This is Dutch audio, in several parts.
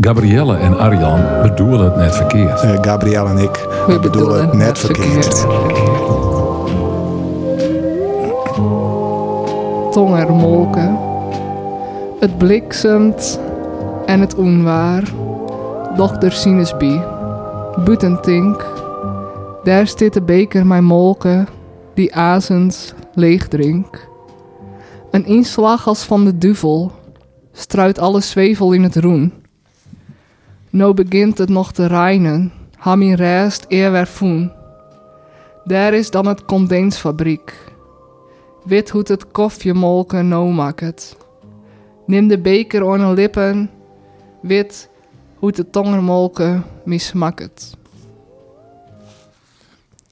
Gabrielle en Arjan bedoelen het net verkeerd. Eh, Gabrielle en ik We bedoelen het net verkeerd. Tongermolken. Het bliksemt en het onwaar. Dochter Sinusby. Butentink. Daar zit de beker mijn molken, die azens leeg drink. Een inslag als van de duvel struit alle zwevel in het roen. Nou begint het nog te reinen, ham in rest eer. Daar is dan het condensfabriek. Wit hoe het koffiemolken nou maakt. Neem de beker aan de lippen, wit hoe de tongermolken mismaakt.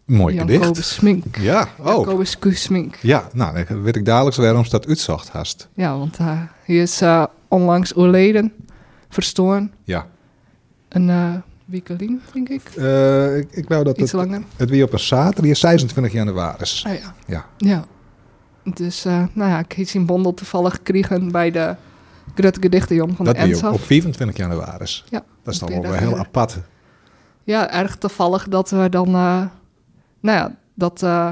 Mooi Jacobus gedicht. Smink. Ja, oh. Jacobus Q. Smink. Ja, nou, dan weet ik dadelijk waarom ze dat uitzocht hast. Ja, want uh, hij is eh, onlangs overleden, verstoren. Ja. Een uh, weekelien, denk ik. Eh, ik, ik wou dat Iets het, langer. het weer op een zaterdag, 26 januari. Ah, ja. Ja. Ja. Dus, eh, nou ja, ik heb zijn bondel toevallig gekregen bij de Grote Gedichtenjong van Dat de Ensaf. op 24 januari. Ja, Dat is dan een wel weer heel apart. Ja, erg toevallig dat we dan, eh, nou ja, dat eh,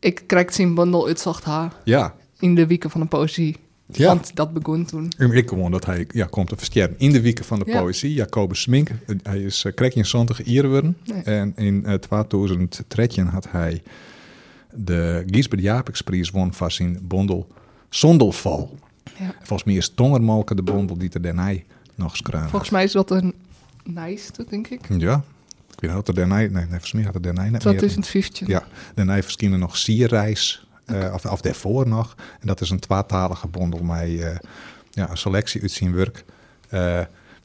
ik krijg zijn bundel uitzocht ha Ja. in de weken van de poëzie. Ja. Want dat begon toen. En Ik gewoon dat hij ja, komt te versterken in de weken van de Ja. poëzie. Jacobus Smink, eh, hij is uh, krek in 70 geworden. Nee. En in uh, 2013 had hij de Giesbert Japiksprijs won van zijn bondel Zondelval. Ja. Volgens mij is Tongermalke de bondel die er daarna nog schreef. Volgens mij is dat een nijste, denk ik. Ja. Ik weet niet of er daarna... Nee, nee volgens mij had er daarna net meer. 2015. Ja, daarna verschenen nog Sierreis, eh of, of daarvoor nog. En dat is een tweetalige bondel met eh, ja, een selectie uit zijn werk. eh,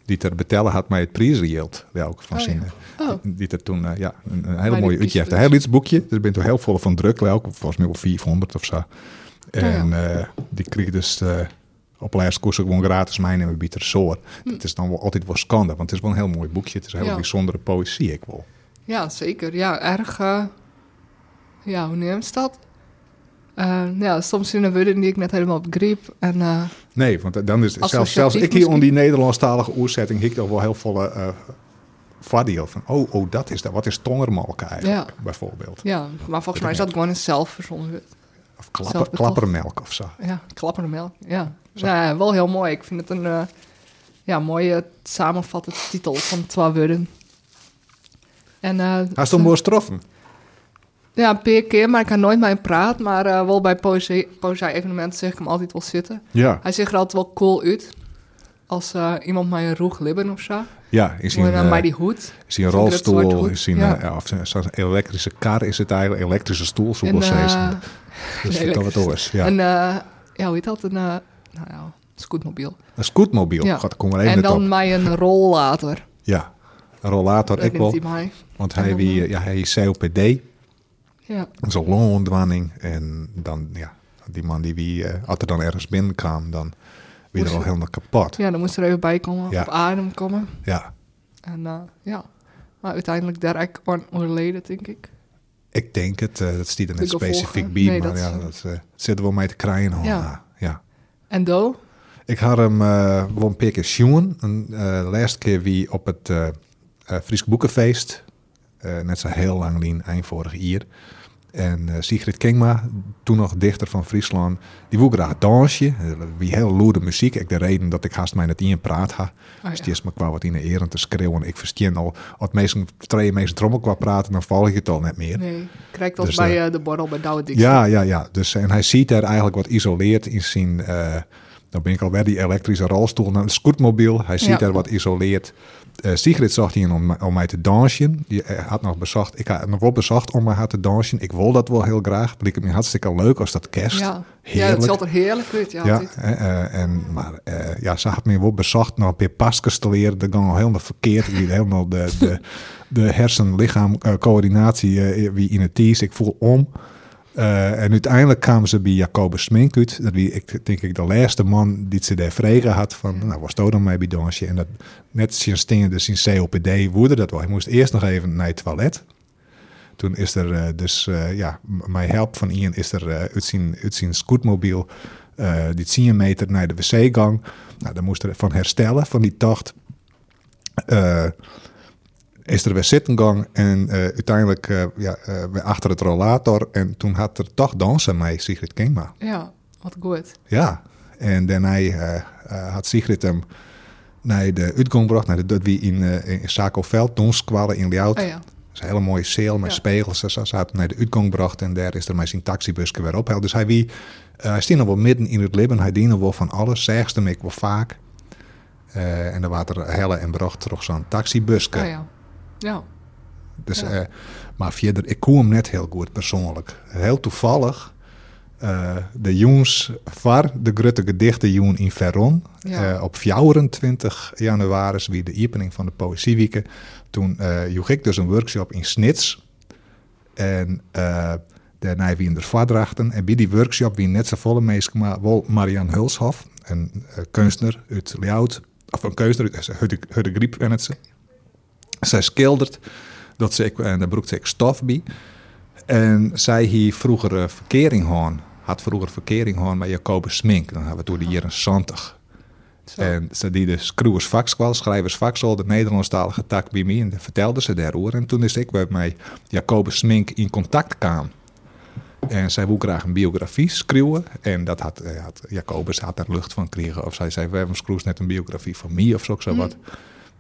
die ter betellen had met het prijsgeld. Welke van Oh, ja. Oh. Die er toen, ja, een, een hele mooie uitgeeft. Een kiesprijs. heel iets boekje. Dus ik ben toen heel vol van druk. Welke, volgens mij wel 400 of zo. Oh, En die kreeg dus eh, op ook gewoon gratis mijn en we bieden soort. Het is dan wel altijd wel schande, want het is wel een heel mooi boekje. Het is een hele Hm. Ja. bijzondere poëzie, ik wel. Ja, zeker. Ja, erg. ja, hoe neemt dat? Eh, ja, soms zijn er woorden die ik net helemaal begreep. En eh, Nee, want dan is zelfs, zelfs ik hier om die Nederlandstalige oerzetting hik toch wel heel volle uh, voordeel van. Oh, oh, dat is dat. Wat is tongermalken eigenlijk, bijvoorbeeld? ja, maar volgens mij is dat gewoon een zelfverzonnen woord. Of klapper, klappermelk of zo. Ja, klappermelk. Ja. ja, wel heel mooi. Ik vind het een eh, ja, mooie samenvatte titel van twee woorden. En, eh, Hij is toch mooi getroffen? Ja, een paar keer, maar ik kan nooit met hem praten. Maar eh, wel bij poëzie- poëzie-evenementen zeg ik hem altijd wel zitten. Ja. Hij ziet er altijd wel cool uit. Als eh, iemand mij een roeg libben of zo. Ja, is hij een, bij eh, die hoed. is hij een rolstoel? Is hij een, ja, of zo'n elektrische kar is het eigenlijk? Elektrische stoel, zo En, wel eh, zeggen. Dus dat wat oors. Ja. Een, eh, ja, hoe heet dat? Een, nou ja, scootmobiel. Een scootmobiel. Ja. God, even En dan op. mij een rollator. Ja. Een rollator, Dat ik wel. hij. Want En hij, wie, ja, hij is COPD. Ja. Zo'n longontwanning. En dan, ja, die man die wie, eh, als er dan ergens binnenkwam, dan weer je- helemaal kapot. ja, dan moest er even bij komen. Ja. Op adem komen. Ja, En eh, ja. Maar uiteindelijk daar aan overleden, denk ik. ik denk het. eh, dat stiet er net specifiek bij, Nee, maar dat- ja, dat eh, zit er wel mee te krijgen. hoor. Ja. Ja. ja. En Do? Ik had hem wel een paar keer zien. Eh, de laatste keer wie op het Fries Boekenfeest. net zo heel lang lien, eind vorig jaar. En eh, Sigrid Kingma, toen nog dichter van Friesland, die wil graag dansje. Eh, Wie heel loerde muziek. Ik de reden dat ik haast mij net in praat ha. Oh, Dus ja. die is me qua wat in de eren te schreeuwen. Ik verstaan al, als meesten twee meesten trommel qua praten, dan val ik het al net meer. Nee, krijgt als Dus, bij eh, de borrel bij Douwe. Ja, ja, ja. Dus, en hij ziet er eigenlijk wat isoleerd in zijn... dan ben ik al bij die elektrische rolstoel. Nou, een scootmobiel. Hij ziet Ja. er wat isoleerd. Eh Sigrid zag hij om, om mij te dansen. Die eh, had nog bezocht. Ik had nog wel bezocht om mij haar te dansen. Ik wil dat wel heel graag. Bleek het me hartstikke leuk als dat kerst. Ja, ja Heerlijk. het zat er heerlijk uit. Ja, Ja, eh, en, maar eh, ja, ze had me wel bezocht nog een paar pasjes te leren. Dat ging al helemaal verkeerd. Wie helemaal de, de, de hersen-lichaam-coördinatie wie in het tees. Ik voel om. Eh, en uiteindelijk kwamen ze bij Jacobus Smink uit. Dat wie, ik denk ik de laatste man die ze daar vregen had van, nou, was dat dan mee bij dansje? En dat net sinds dingen dus in COPD woedde dat wel. Hij moest eerst nog even naar het toilet. Toen is er eh, dus, eh, ja, mijn help van Ian is er uit zijn, uit zijn scootmobiel, die 10 meter naar de wc-gang. Nou, dan moest er van herstellen van die tocht. Is er weer zitten gang en eh, uiteindelijk eh, ja, weer achter het rollator. En toen had er toch dansen met Sigrid Kingma. Ja, wat goed. Ja, en daarna had Sigrid hem naar de uitgang gebracht, naar de dat wie in, in Saco Veld, Donskwallen in Ljout. Oh ja. Dat is een hele mooie cel met Ja. spegels. Ze hadden naar de uitgang gebracht en daar is er met zijn taxibusje weer op. Dus hij wie, hij stond nog wel midden in het leven. Hij diende wel van alles, zegde hem ik wel vaak. En dan was er helle en bracht terug zo'n taxibusje. Oh ja. Ja. Dus, Ja. eh, maar verder, ik koe hem net heel goed persoonlijk. Heel toevallig, eh, de jongens var de grote gedichten joen in Veron. Ja. Eh, op 24 januari wie de opening van de Poëzieweken. Toen joeg ik dus een workshop in Snits. En daarna wie in de vadrachten. En bij die workshop wie net zo volle meesten, maar wel Marian Hulshoff, een kunstenaar uit Ljout. Of een kunstenaar uit Hudde Hudde Griep en het ze. Zij schildert dat ze, en daar broekt ze ik stof bij. En zij hier vroeger eh, verkering gehad. Had vroeger verkering gehad met Jacobus Smink. Dan hebben we door de jaren 70. Zo. En ze die de schroevers vakskwal, schrijvers vaksel, de Nederlandstalige tak bij mij. En dat vertelde ze daarover. En toen is ik met mij Jacobus Smink in contact kwam. En zij wil graag een biografie schrijven. En dat had, eh, had Jacobus had daar lucht van gekregen. Of zij zei, we hebben schroes net een biografie van mij of zo, zo wat.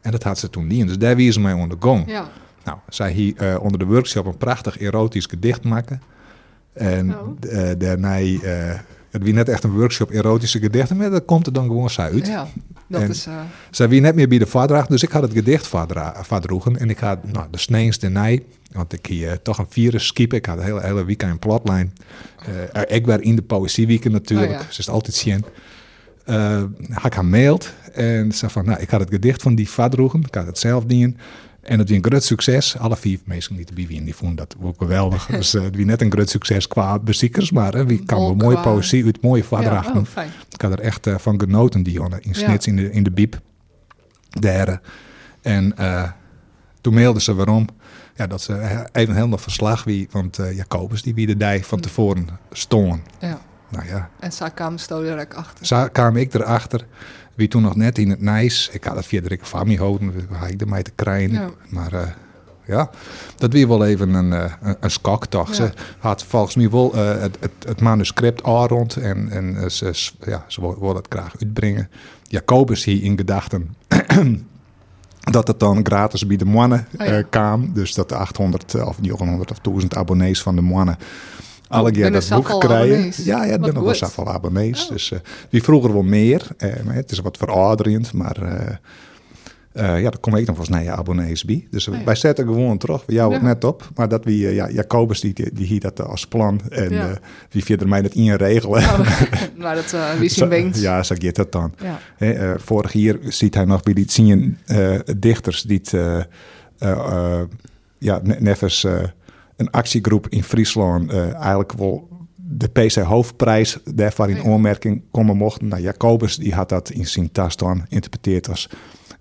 En dat had ze toen niet. Dus daar wie ze mij onder gong. Ja. Nou, zij hier eh, onder de workshop een prachtig erotisch gedicht maken. En Oh. eh, daarna, eh, het wie net echt een workshop erotische gedichten, maar dat komt er dan gewoon zo uit. Ja. Dat En- is... Zij wie net meer bij de dus ik had het gedicht vadroegen. En ik had nou, de sneens de nij, want ik hier toch een virus skiep. Ik had een hele, hele weekend een plotlijn. Ik werd in de poëzieweekend natuurlijk, Oh ja. ze is altijd zien. Eh had ik haar maild en zei van, nou, ik had het gedicht van die vadroegen. Ik had het zelf dienen. En het was een groot succes. Alle vier mensen die erbij waren, die vonden dat ook geweldig. dus eh, het was net een groot succes qua beziekers, maar eh, wie kan wel mooie qua- poëzie uit mooie vadrachten. ja, oh. Ik had er echt eh, van genoten, die jongen. In Ja. snits in, de, in de biep. Daar. En eh, toen mailden ze waarom. Ja, dat ze eh, even helemaal verslag wie. Want eh, Jacobus, die wie de dij van tevoren stonden. Ja. Nou ja, En kwamen sto direct achter. zo kwam ik erachter. Wie toen nog net in het Nijs. Ik had het via de Rikke Fami houden. dus Had ik ermee te krijgen. Ja. Maar eh, ja, dat weer wel even een, eh, een, een skok toch. Ze had volgens mij wel eh, het, het, het manuscript al rond. En, en ze, ja, ze wil, het graag uitbrengen. Jacobus hier in gedachten. dat het dan gratis bij de mannen Oh ja. kwam. Dus dat de 800 eh, of 900 of 1000 abonnees van de mannen alle Oh, keer dat boek krijgen. Ja, ja, Wat dan nog wel zoveel abonnees. Oh. Dus eh, die vroeger wel meer. Eh, maar het is wat verouderend, maar eh, eh, ja, daar kom ik dan volgens mij abonnees bij. Dus Oh ja. wij zetten gewoon terug. We Ja. net op. Maar dat wie, eh, ja, Jacobus die, die, die hield dat als plan. En Ja. eh, wie verder mij dat in regelen. Oh, maar dat uh, wie zien wenkt. Ja, zo gaat dat dan. Eh, vorig jaar ziet hij nog bij die tien eh, dichters die het, eh, eh, eh, ja, ne- nevens eh, een actiegroep in Friesland eh, eigenlijk wel de PC hoofdprijs daarvoor in Ja. aanmerking komen mochten. Nou, Jacobus die had dat in zijn tas dan interpreteerd als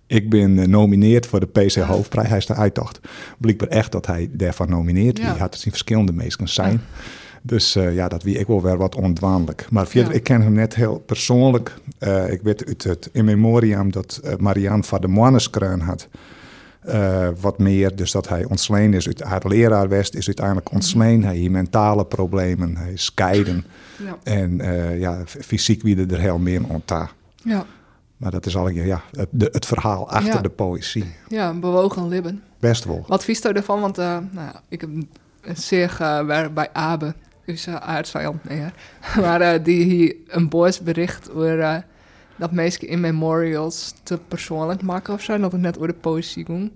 ik ben eh, nomineerd voor de PC hoofdprijs. Hij is de uittocht. Blijkbaar echt dat hij daarvan nomineert. Ja. Die had het in verschillende mensen zijn. Dus eh, ja, dat wie ik wel weer wat ontwaanlijk. Maar verder, Ja. ik ken hem net heel persoonlijk. Ik weet uit het in memoriam dat Marianne van de Moaneskreun had. Eh, wat meer, dus dat hij ontsleen is uit haar leraar West, is uiteindelijk ontsleen. Hij heeft mentale problemen, hij is scheiden. Ja. En eh, ja, fysiek wie er heel meer ontdaan. Ja. Maar dat is al ja, het, de, het verhaal achter Ja. de poëzie. ja, een bewogen libben. Best wel. Wat vies je ervan? Want uh, nou, ja, ik heb een zeer bij Abe, dus aardsvijand, nee, maar die hier een boos bericht over dat mensen in memorials te persoonlijk maken of zo, dat het net over de poëzie ging.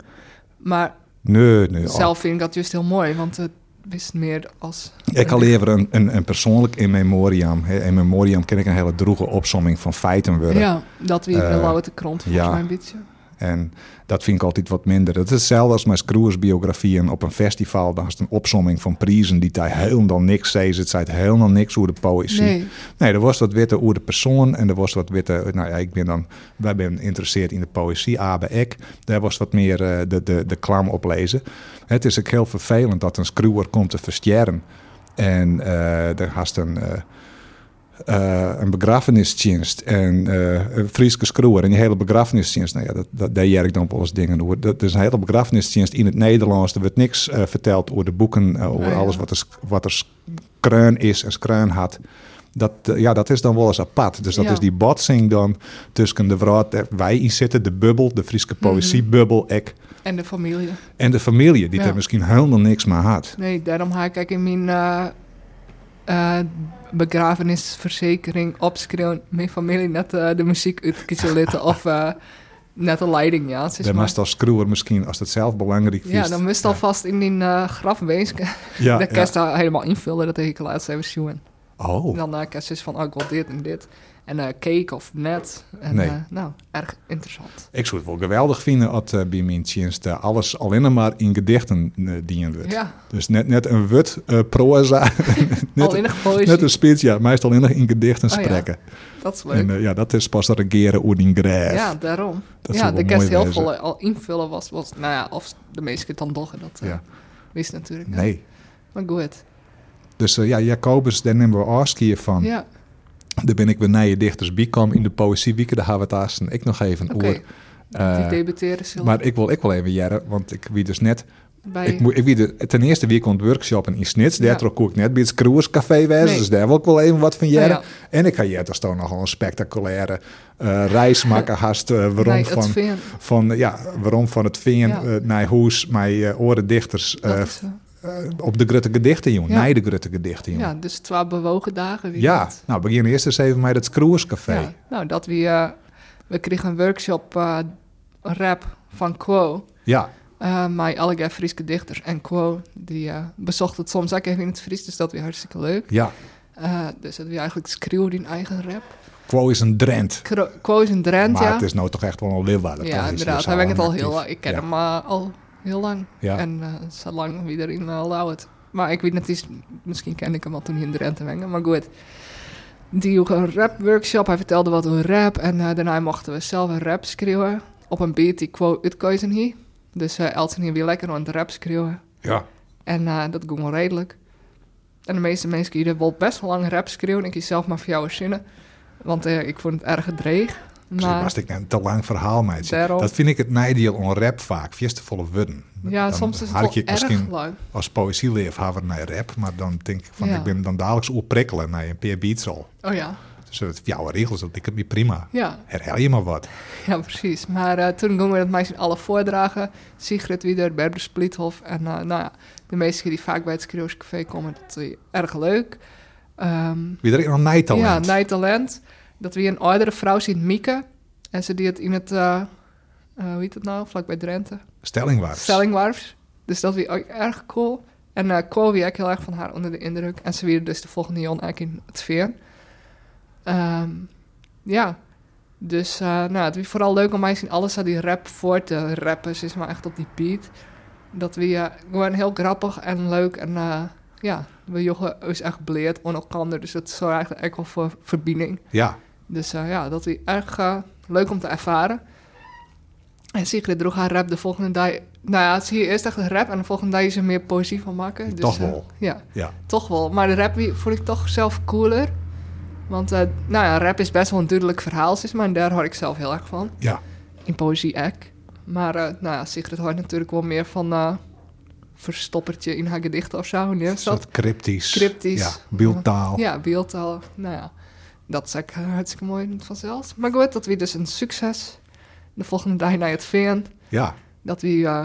Maar Nee, nee. zelf vind ik dat juist heel mooi, want het wist meer als... Ik al even een, een, een persoonlijk in memoriam. In memoriam ken ik een hele droege opsomming van feiten worden. Ja, dat weer uh, lauwe te krant volgens ja. mij een beetje. En dat vind ik altijd wat minder. Het is hetzelfde als mijn Screwers biografieën op een festival. Dan is het een opsomming van prijzen die daar helemaal niks zei. Het zei helemaal niks over de poëzie. Nee. nee, er was wat witte over de persoon. En er was wat witte... Nou ja, ik ben dan... Wij ben geïnteresseerd in de poëzie. Abe ik. Daar was wat meer uh, de, de, de klam op lezen. Het is ook heel vervelend dat een Screwer komt te versterren. En uh, er haast een... Uh, eh, een begrafenisdienst en eh, een Frieske skroer en die hele begrafenisdienst. Nou ja, dat, dat daar jij ik dan op alles dingen door. Dat is een hele begrafenisdienst in het Nederlands. Er wordt niks eh, verteld over de boeken, over Oh ja. alles wat er, wat er skreun is en skreun had. Dat, ja, dat is dan wel eens apart. Dus dat Ja. is die botsing dan tussen de vrouw, waar wij in zitten, de bubbel, de Friese poëziebubbel, ik, En de familie. en de familie, die Ja. er misschien helemaal niks meer had. Nee, daarom ga ik in mijn eh, begrafenisverzekering opschrijven. Mijn familie net eh, de muziek uitkiezen of eh, net de leiding, ja. zeg Dan maar. skroer misschien, als het zelf belangrijk Ja, vies. dan moest je alvast in die uh, graf wezen. Ja, dan ja. kan je daar helemaal invullen, dat ik laatst even zien. Oh, Dan uh, kan je van, oh, ik wil dit en dit. En eh cake of net. En, Nee. eh, nou, erg interessant. ik zou het wel geweldig vinden als eh, bij mijn dienst eh, alles alleen maar in gedichten eh, dienen wordt. Ja, Dus net, net een wut eh, proza, net, net een speech, ja, meestal alleen nog in gedichten Oh ja, spreken. Dat is leuk. En eh, ja, dat is pas regeren oer die graf. ja, daarom. dat ja, de kerst heel veel al invullen was, was, nou ja, of de meeste het dan doggen, dat eh Ja. wist natuurlijk. Nee. Maar goed. Dus eh, ja, Jacobus, daar nemen we afskiën van. Ja, Daar ben ik weer naar je dichters bijkom in de poëziewieken. Daar gaan we het ik nog even oké. over. Eh, Die debuteren zullen maar ik wil, ik wil even jaren, want ik wie dus net bij... Ik, moet, ik wie de, ten eerste wie komt workshoppen in Snits. Daar Ja. trok ik net bij het Cruiscafé wezen. Nee. Dus daar wil ik wel even wat van Oh, jaren. ja. En ik ga je toch nog een spectaculaire eh, reis maken. Haast eh, waarom, Nee, van, van, ja, waarom van het Veen Ja. naar Hoes, mijn uh, orendichters eh, op de Grutte Gedichten, jongen. Ja. Nee, de Grutte Gedichten, jongen. ja, dus twee bewogen dagen. Wie Ja, nou begin eerst eens even met het Cruiscafé. Ja, nou, dat we... eh, we kregen een workshop eh, rap van Quo. Ja, eh met allerlei Friese dichters. En Quo, die bezocht het soms ook even in het Fries. Dus dat was hartstikke leuk. ja. Dus dat we eigenlijk schreeuwen in eigen rap. Quo is een Drent. Quo is een Drent, Maar ja. het is nou toch echt wel een Leeuwarden. ja, inderdaad. Hij werkt het al heel lang. Ik ken Ja. hem al heel lang. Ja. En eh, zo lang wie erin uh, lauwt. Maar ik weet niet, is, misschien ken ik hem al toen hij in Drenthe wengen. Maar goed. Die ook een rap workshop. Hij vertelde wat over rap. En eh, daarna mochten we zelf een rap schreeuwen. Op een beat die Quo uitkeuzen hier. Dus uh, Elton hier weer lekker aan het rap schreeuwen. Ja. En eh, dat ging wel redelijk. En de meeste mensen die wel best wel lang rap schreeuwen. Ik kies zelf maar voor jou zinnen. Want eh, ik vond het erg gedreig. Maar was ik een te lang verhaal, meidje. Dat vind ik het nadeel aan rap vaak. Fiestevolle woorden. ja, Dan soms is het ik erg misschien lang. als poëzieleefhaver naar rap, maar dan denk ik van Ja. ik ben dan dagelijks oerprikkelen naar een paar beats al. Oh ja, Dus het jouw regels, dat ik het niet prima. ja. Herhaal je maar wat. Ja, precies. Maar eh, toen gingen we dat meisje alle voordragen. Sigrid Wieder, Berber Splithof. En eh, nou ja, de meesten die vaak bij het Schreeuwscafé komen, dat is erg leuk. Ehm, Wie er een nijtalent. ja, Nijtalent. Dat we een oudere vrouw zien, Mieke. En ze die het in het, eh, eh, hoe heet het nou, vlakbij Drenthe? Stellingwaarts. Stellingwarfs. Dus dat was ook erg cool. En uh, wie ik heel erg van haar onder de indruk. En ze weer dus de volgende Jan eigenlijk in het veer. Ehm, ja. Dus uh, nou, het was vooral leuk om mij zien alles aan die rap voor te rappen. Ze is maar echt op die beat. Dat we uh, gewoon heel grappig en leuk en uh, ja, we jochen is echt bleerd on elkaar. Dus dat zorgt eigenlijk echt wel voor verbinding. Ja. Dus uh, ja, dat was erg uh, leuk om te ervaren. En Sigrid droeg haar rap de volgende dag. Nou ja, zie je eerst echt een rap en de volgende dag is er meer poëzie van maken. Dus, toch wel. Uh, ja, ja, toch wel. Maar de rap vond ik toch zelf cooler. Want nou ja, rap is best wel een duidelijk verhaal, maar. Daar hoor ik zelf heel erg van. Ja. In poëzie ook. Maar nou ja, Sigrid hoort natuurlijk wel meer van verstoppertje in haar gedichten of zo. Een soort cryptisch. Cryptisch. Ja, beeldtaal. Ja, beeldtaal. Nou ja, dat is ook hartstikke mooi vanzelf. Maar goed, dat was dus een succes. De volgende dag naar het VN. Ja. Dat we... Uh,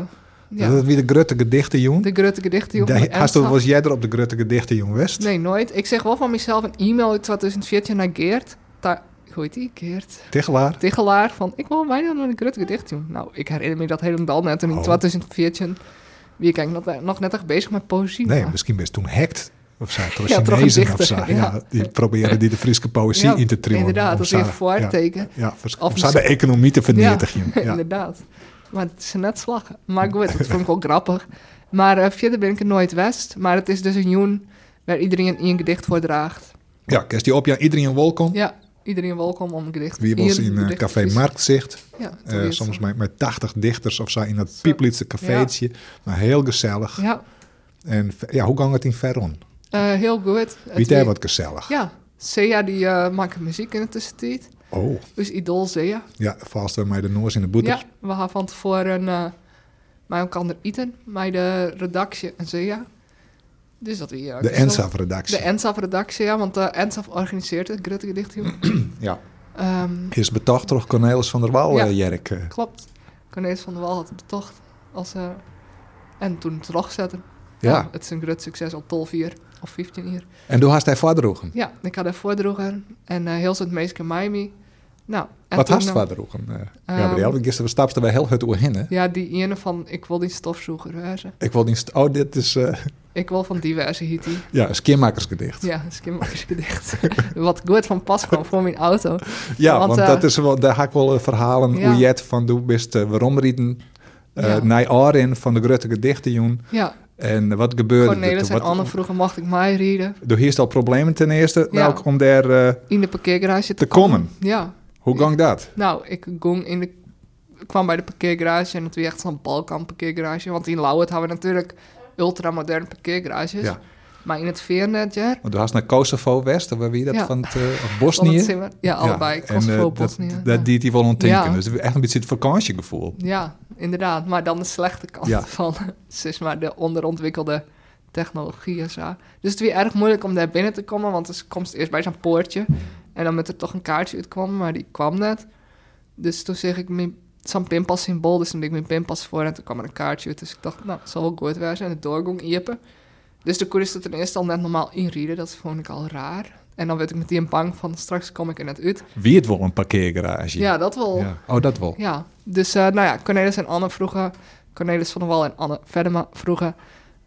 ja. Dat wie de Grutte gedichten, jong. De Grutte gedichten, jong. Hast du, was jij er op de Grutte gedichten, jong, West? Nee, nooit. Ik zeg wel van mezelf een e-mail uit 2014 naar Geert. Ta hoe heet die? Geert? Tichelaar. Tichelaar. Van, ik wil mij dan een Grutte gedicht doen. Nou, ik herinner me dat helemaal net. En in oh. 2014 wie ik nog, nog net echt bezig met poëzie. Nee, maar. misschien best toen hackt. Of door ja, Chinezen of zo. Ja. ja. die proberen die de Friese poëzie ja, in te trillen. Inderdaad, dat is een voorteken. Ja, ja om de economie te vernietigen. Ja, inderdaad. Maar het is net slag. Maar goed, dat vond ik wel grappig. Maar uh, verder ben ik er nooit west. Maar het is dus een joen waar iedereen een gedicht voor draagt. Ja, kerst die op ja, iedereen welkom. Ja, iedereen welkom om een gedicht. Wie was in uh, Café Marktzicht. Ja, uh, soms met, met 80 dichters of zo in dat Pieplitse cafeetje. Maar heel gezellig. Ja. En ja, hoe ging het in Veron? Uh, heel goed. Wie daar wat gezellig? Ja, Sea die eh, maakt muziek in de tussentijd. Oh, Dus idool Sea. ja, vast mij de noors in de boeter. Ja, we gaan van tevoren uh, mij ook ander eten. Bij de redactie en Sea. Dus dat we... de ENSAF-redactie. De ENSAF-redactie, ja. Want de ENSAF organiseert het Grutte Gedicht. ja. Um, is betocht toch Cornelis van der Wal, ja, Jerk? Klopt. Cornelis van der Wal had het betocht. Als, uh, en toen terugzetten. Ja. ja. Het is een groot succes op 12 uur of 15 uur. En toen had hij voordroegen? Ja, ik had hij voordroegen. En uh, heel het meest Miami. Nou, Wat had je voordroegen, uh, Gabriel? Um, gisteren stapten wij heel goed doorheen, hè? Ja, die ene van, ik wil die stofzoeker wezen. Ik wil die, oh, dit is... Uh... Ik wil van diverse hitie. Ja, een skimmakersgedicht. Ja, een skimmakersgedicht. Wat goed van pas kwam voor mijn auto. Ja, want, want uh, dat is wel, daar ga ik wel verhalen ja. hoe je het van doe best uh, waarom rieden uh, ja. naar Arin van de grote gedichten, Joen. Ja. En wat gebeurde Cornelis en Anne vroegen, mocht ik mij rijden? Door hier al problemen ten eerste, ja. ook om daar... in de parkeergarage te, te komen. komen. Ja. Hoe ging dat? Nou, ik ging in de, kwam bij de parkeergarage en het was echt zo'n Balkan parkeergarage. Want in Lauwert hebben we natuurlijk ultramoderne parkeergarages. Ja. Maar in het Veernet, ja. Want du was naar Kosovo West, waar wie dat Ja. van het, uh, of Bosnië? Van het ja, allebei. en, Kosovo, eh, Bosnië. Dat, ja. dat deed hij wel ontdenken. Ja. Dus echt een beetje het vakantiegevoel. Ja, inderdaad. Maar dan de slechte kant Ja. van zeg maar, de onderontwikkelde technologie en zo. Dus het weer erg moeilijk om daar binnen te komen, want dus komt eerst bij zo'n poortje en dan moet er toch een kaartje uitkomen, maar die kwam net. Dus toen zeg ik mijn zo'n pinpas symbool, dus toen deed ik mijn pinpas voor en toen kwam er een kaartje uit. Dus ik dacht, nou, het zal wel goed zijn. En het doorgong iepen. Dus de koer is er ten eerste al net normaal inrieden, dat vond ik al raar. En dan werd ik meteen bang van, straks kom ik er net uit. Wie het wel een parkeergarage? Ja, dat wel. Ja. Oh, dat wel. Ja, dus uh, nou ja, Cornelis en Anne vroegen, Cornelis van der Wal en Anne Verdema vroegen,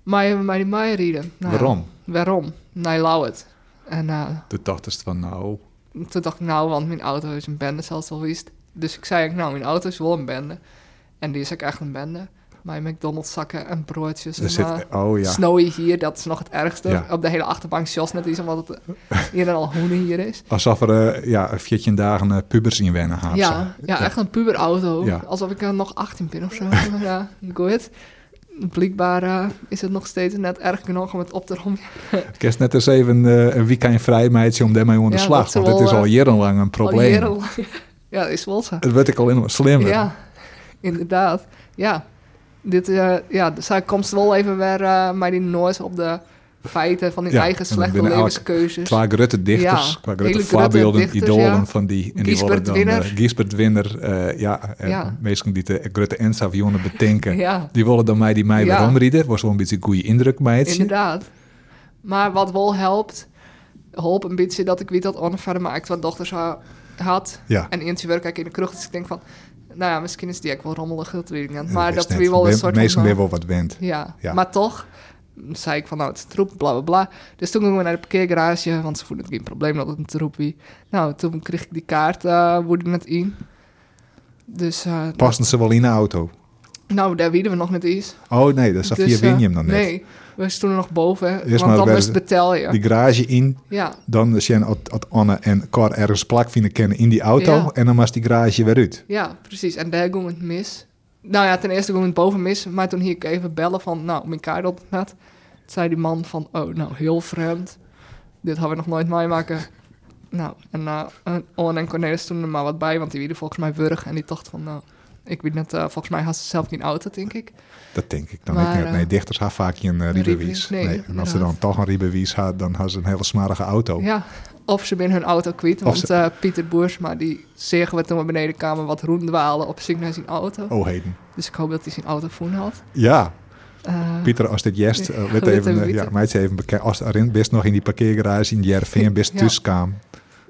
maar je mij die mij rieden? Nou, Waarom? Waarom? Nee, lauw het. En uh, Toen dacht ze van, nou... toen dacht ik, nou, want mijn auto is een bende, zelfs al wist. Dus ik zei, nou, mijn auto is wel een bende. En die is ook echt een bende. Mijn McDonald's zakken en broodjes. Er en, zit, uh, oh ja. Snowy hier, dat is nog het ergste. Ja. Op de hele achterbank Jos net iets, omdat het hier dan al hoenen hier is. Alsof er uh, ja, 14 dagen uh, pubers in wennen gaan. Ja, ja, echt een puberauto. Ja. Alsof ik er nog 18 ben of zo. ja, goed. Blijkbaar is het nog steeds net erg genoeg om het op te rommen. Ik heb net eens even een weekend vrij meidje om daarmee aan de Ja, slag. dat Want het is al eh, jarenlang een probleem. jarenlang. ja, dat is wel zo. Het werd ik al in slimmer. Ja, inderdaad. Ja, dit, uh, ja dus hij komt wel even weer uh, met die noise op de feiten van die Ja, eigen en slechte levenskeuzes. Qua grote dichters, Ja, qua grote voorbeelden, dichters, idolen ja. van die. En die worden dan Winner. uh, Giesbert Winner, eh, ja, uh, Ja. mensen die de grote Ensa-avionen bedenken. Ja, Die willen dan mij die mij weer omrieden. Was wel een beetje een goede indruk bij het. inderdaad. Maar wat wel helpt, helpt een beetje dat ik weet dat Anne verder maakt wat dochters ha- had. Ja. En eentje werk ik in de kroeg, dus ik denk van, nou ja, misschien is die ook wel rommelig, dat weet ik niet. Maar dat wel een soort Meestal van... weer uh, wel wat wend. Ja. Ja. maar toch zei ik van, nou, het is troep, bla, bla, bla. Dus toen gingen we naar de parkeergarage, want ze voelden het geen probleem dat het een troep was. Nou, toen kreeg ik die kaart, uh, woede net in. Dus, uh, Passen ze wel in de auto? nou, daar wieden we nog net eens. Oh nee, dat is Dus, via eh, win je hem dan net. Nee, we stonden nog boven, Eerst want dan betel je. Die garage in, Ja, dan zijn het Anne en Cor ergens plak vinden kennen in die auto. Ja. En dan was die garage weer uit. ja, precies. En daar ging het mis. Nou ja, ten eerste ging het boven mis, maar toen hier ik even bellen van, nou, mijn kaart op net. Toen zei die man van, oh, nou, heel vreemd. Dit hadden we nog nooit meemaken. Nou, en uh, Owen en Cornelis toen er maar wat bij, want die wieden volgens mij wurg. En die dacht van, nou, ik weet net, uh, volgens mij had ze zelf geen auto, denk ik. Dat denk ik dan Maar, niet. Nee, eh, dichters hebben vaak een uh, nee, En als ze dan toch een rijbewijs had, dan hadden ze een hele smarige auto. Ja, of ze binnen hun auto kwijt. Of want ze- uh, Pieter Boersma, die zeggen we toen we beneden kwamen wat roendwalen op zoek naar zijn auto. Oh, heden. Dus ik hoop dat hij zijn auto voen had. Ja, Uh, Pieter, als dit jest, uh, even, uh, ja, meidje even bekend. Als erin best nog in die parkeergarage in Jervin, best Ja.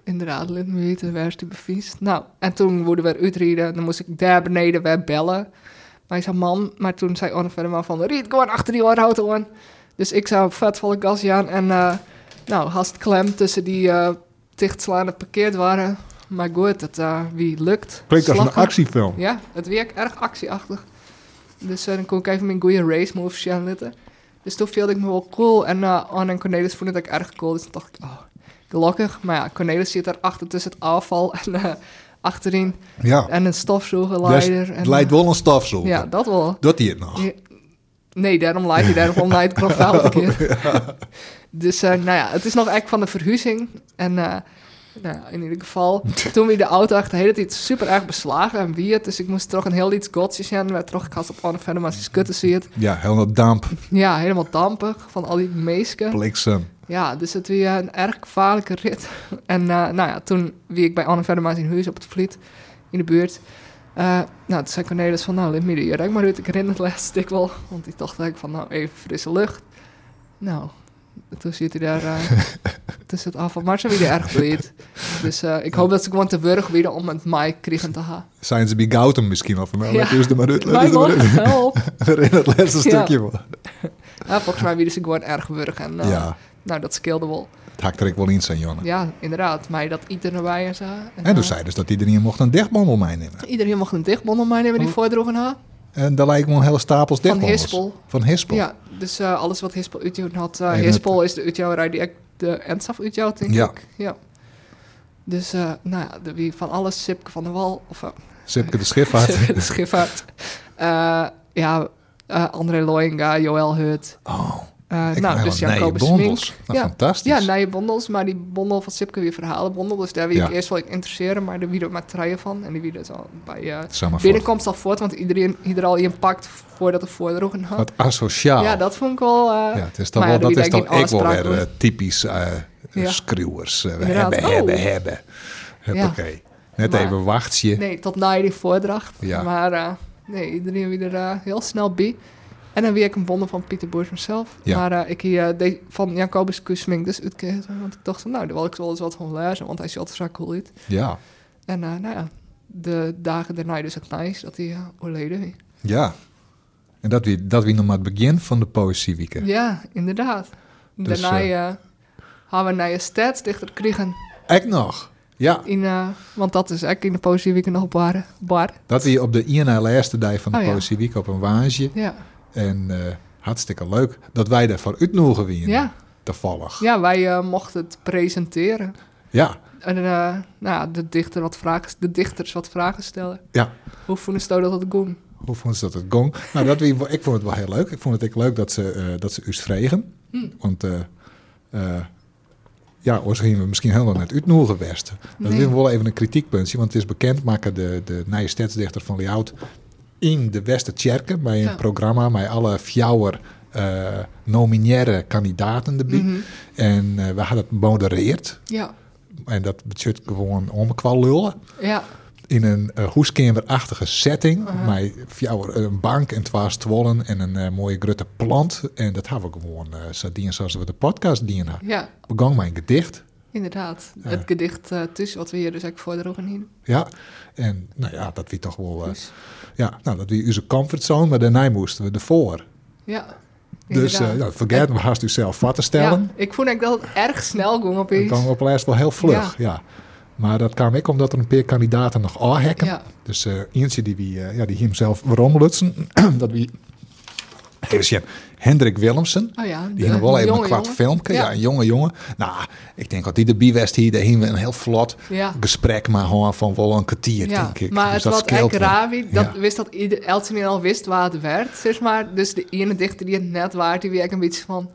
Inderdaad, laat me weten waar is die beviest. Nou, en toen worden we uitrijden. Dan moest ik daar beneden weer bellen. Maar zo'n man, maar toen zei Anne verder maar van... Riet, gewoon achter die auto aan. Dus ik zou vet volle gas aan. En uh, nou, haast klem tussen die uh, dichtslaande parkeerd waren. Maar goed, het uh, wie lukt. Klinkt als een actiefilm. Ja, het werkt erg actieachtig. Dus dan kon ik even mijn goede race moves gaan letten. Dus toen viel ik me wel cool. En uh, Anne en Cornelis vonden het ook erg cool. Dus toen dacht ik, oh, gelukkig. Maar ja, Cornelis zit daar achter tussen het afval en uh, achterin. Ja, En een Dus stofzuigerleider. en, het lijkt wel een stofzoeker. Ja, dat wel. Doet hij het nog? Ja. Nee, daarom leidt hij daarom leidt ik nog veld een keer. Dus eh, nou ja, het is nog echt van de verhuizing. En eh, nou ja, in ieder geval, toen we de auto echt de hele tijd super erg beslagen en wie het. Dus ik moest toch een heel iets godsjes zijn. werd terug gekast op Anne verder, maar ze skutten zie het. Ja, helemaal damp, Ja, helemaal dampig van al die meesken. bliksem. Ja, dus het was een erg gevaarlijke rit. En eh, nou ja, toen wie ik bij Anne Verdermaas in huis op het Vliet, in de buurt. eh, nou, toen zei Cornelis van, nou, let me hier maar uit. Ik herinner het laatste stuk wel. Want die dacht ik van, nou, even frisse lucht. Nou, toen zit hij daar eh, tussen het afval. Maar ze weer erg bleed. Dus eh, ik hoop dat ze gewoon te wurg weer om het mij kregen te gaan. Zijn ze bij misschien of wel? Ja. Ja. Dus er maar uit. Mij maar help. Het laatste stukje. wel. Ja, volgens mij werden ze gewoon erg wurg. En eh, ja, nou, dat scheelde wel. het hakt er ik wel in zijn, Jonne. Ja, inderdaad. Mij dat iedereen erbij en zo. En, En toen eh, zei dus dat iedereen mocht een dichtbandel meenemen. Iedereen mocht een dichtbondel meenemen die Oh. voordroegen had. En daar lijkt me een hele stapels Van dichtbandels. Hispel. Van Hispel. Ja, dus eh, alles wat Hispel uitgehouden had. het- Hispel is de uitjouwerij die ik de Ensaf uitjouwt, denk Ja. ik. Ja. Dus, eh, nou ja, de, wie van alles, Sipke van der Wal, of Sipke de Schifvaart. de Schifvaart. Ja, André Loinga, Joël Hut. Oh, ik nou, dus Jacobus bondels. Smink. Nou, Ja. fantastisch. Ja, bondels, maar die bondel van Sipke weer verhalenbondel. Dus daar wil Ja. ik eerst wel in interesseren, maar de wie er maar treien van. En die wie dus al bij eh, binnenkomst al voort, want iedereen ieder al in pakt voordat de voordroegen had. Wat asociaal. Ja, dat vond ik wel... eh, Ja, het is ja, wel, dat is daar ik geen wel weer typisch Ja. schreeuwers. Eh, we Inderdaad. hebben, Oh. hebben, hebben. Huppakee. Net Maar- even wachtje. Nee, tot na die voordracht. Ja. Maar nee, iedereen wie er heel snel bij. En dan weer ik een bondel van Pieter Boers zelf. Ja. Maar eh, ik hier eh, van Jacobus Kusming dus uitkeren. Want ik dacht van, nou, daar wil ik wel eens wat van lezen. Want hij is altijd zo cool uit. Ja, En eh, nou ja, de dagen daarna dus het nice dat hij uh, ja. En dat wie, dat wie nog maar het begin van de poëzieweek. Ja, inderdaad. Dus, daarna hebben we naar je stadsdichter kregen. Ik nog. Ja, In, want dat is echt in de poëzieweek nog bar. bar. dat wie op de ene laatste dag van de Oh, ja. poëzieweek op een waasje. Ja. En eh, hartstikke leuk dat wij daarvoor uitnodigen weer. Ja. Toevallig. ja, wij eh, mochten het presenteren. Ja, En eh, nou, de, dichter wat vragen, de dichters wat vragen stellen. ja. Hoe vonden ze dat het ging? Hoe vond ze dat het gong? Nou, dat ik vond het wel heel leuk. Ik vond het ook leuk dat ze, dat ze us vregen. Hm. Want ja, gingen we misschien helemaal net uitnodigen geweest. Dat Nee. is wel even een kritiekpuntje. Want het is bekend maken de, de nieuwe stadsdichter van Leout in de Westertjerken. Bij een Ja. programma met alle fjouwer eh nominaire kandidaten erbij. Mhm. En eh, we hadden het modereerd. Ja, En dat betekent gewoon omkwal lullen. ja, In een uh, hoeskamerachtige setting. Aha. Met fjouwer een bank en twaalf stwollen en een eh, mooie grote plant. En dat hebben we gewoon eh zo dienen zoals we de podcast dienen ja, Begon mijn gedicht. inderdaad. Het gedicht eh tussen wat we hier dus ook voordroegen hier. Ja, en nou ja, dat wie toch wel... eh, Dus, ja, nou, dat wie onze comfortzone, maar daarna moesten we ervoor. ja, Dus nou, vergeet me haast u zelf wat te stellen. Ja, ik vond eigenlijk dat erg snel ging Dat opeens. kwam op lijst wel heel vlug, ja. Maar dat kwam ik omdat er een paar kandidaten nog aanhekken. Ja, Dus eh eentje die, wie, eh, ja, die hem zelf waarom lutsen. dat wie... Even zien, Hendrik Willemsen. oh ja. Die hebben wel even een kwart filmpje. Ja. Ja. een jonge jongen. Nou, ik denk dat die de biewest hier, daar een heel vlot Ja. gesprek maar gewoon van wel een kwartier, Ja, denk ik. maar Dus het echt wel. raar dat wist dat ieder al wist waar het werd, zeg maar. Dus de ene dichter die het net waard, die ik een beetje van...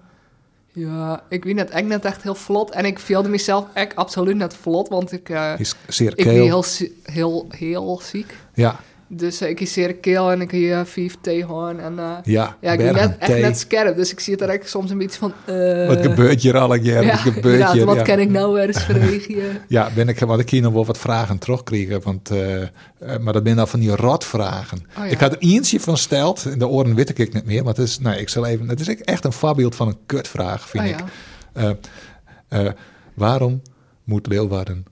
Ja, ik weet het echt net echt heel vlot. En ik voelde mezelf echt absoluut net vlot, want ik, eh, Is zeer ik heel, heel, heel ziek. Ja, Dus eh, ik is zeer keel en ik hier vijf theehoorn. En eh, ja. ja, ik ben net, echt net scherp. Dus ik zie het er echt soms een beetje van... eh, Wat gebeurt hier al? Ja, Ja, wat gebeurt hier? wat ja. kan ik nou weer eens verwegen? Ja, ben ik, want ik hier nog wel wat vragen terugkrijgen. Want, maar dat zijn dan van die rotvragen. Oh. Ik had er eentje van steld. In de oren weet ik niet meer. Maar het is, nou, ik zal even, het is echt een voorbeeld van een kutvraag, vind Oh ik. waarom moet Leeuwarden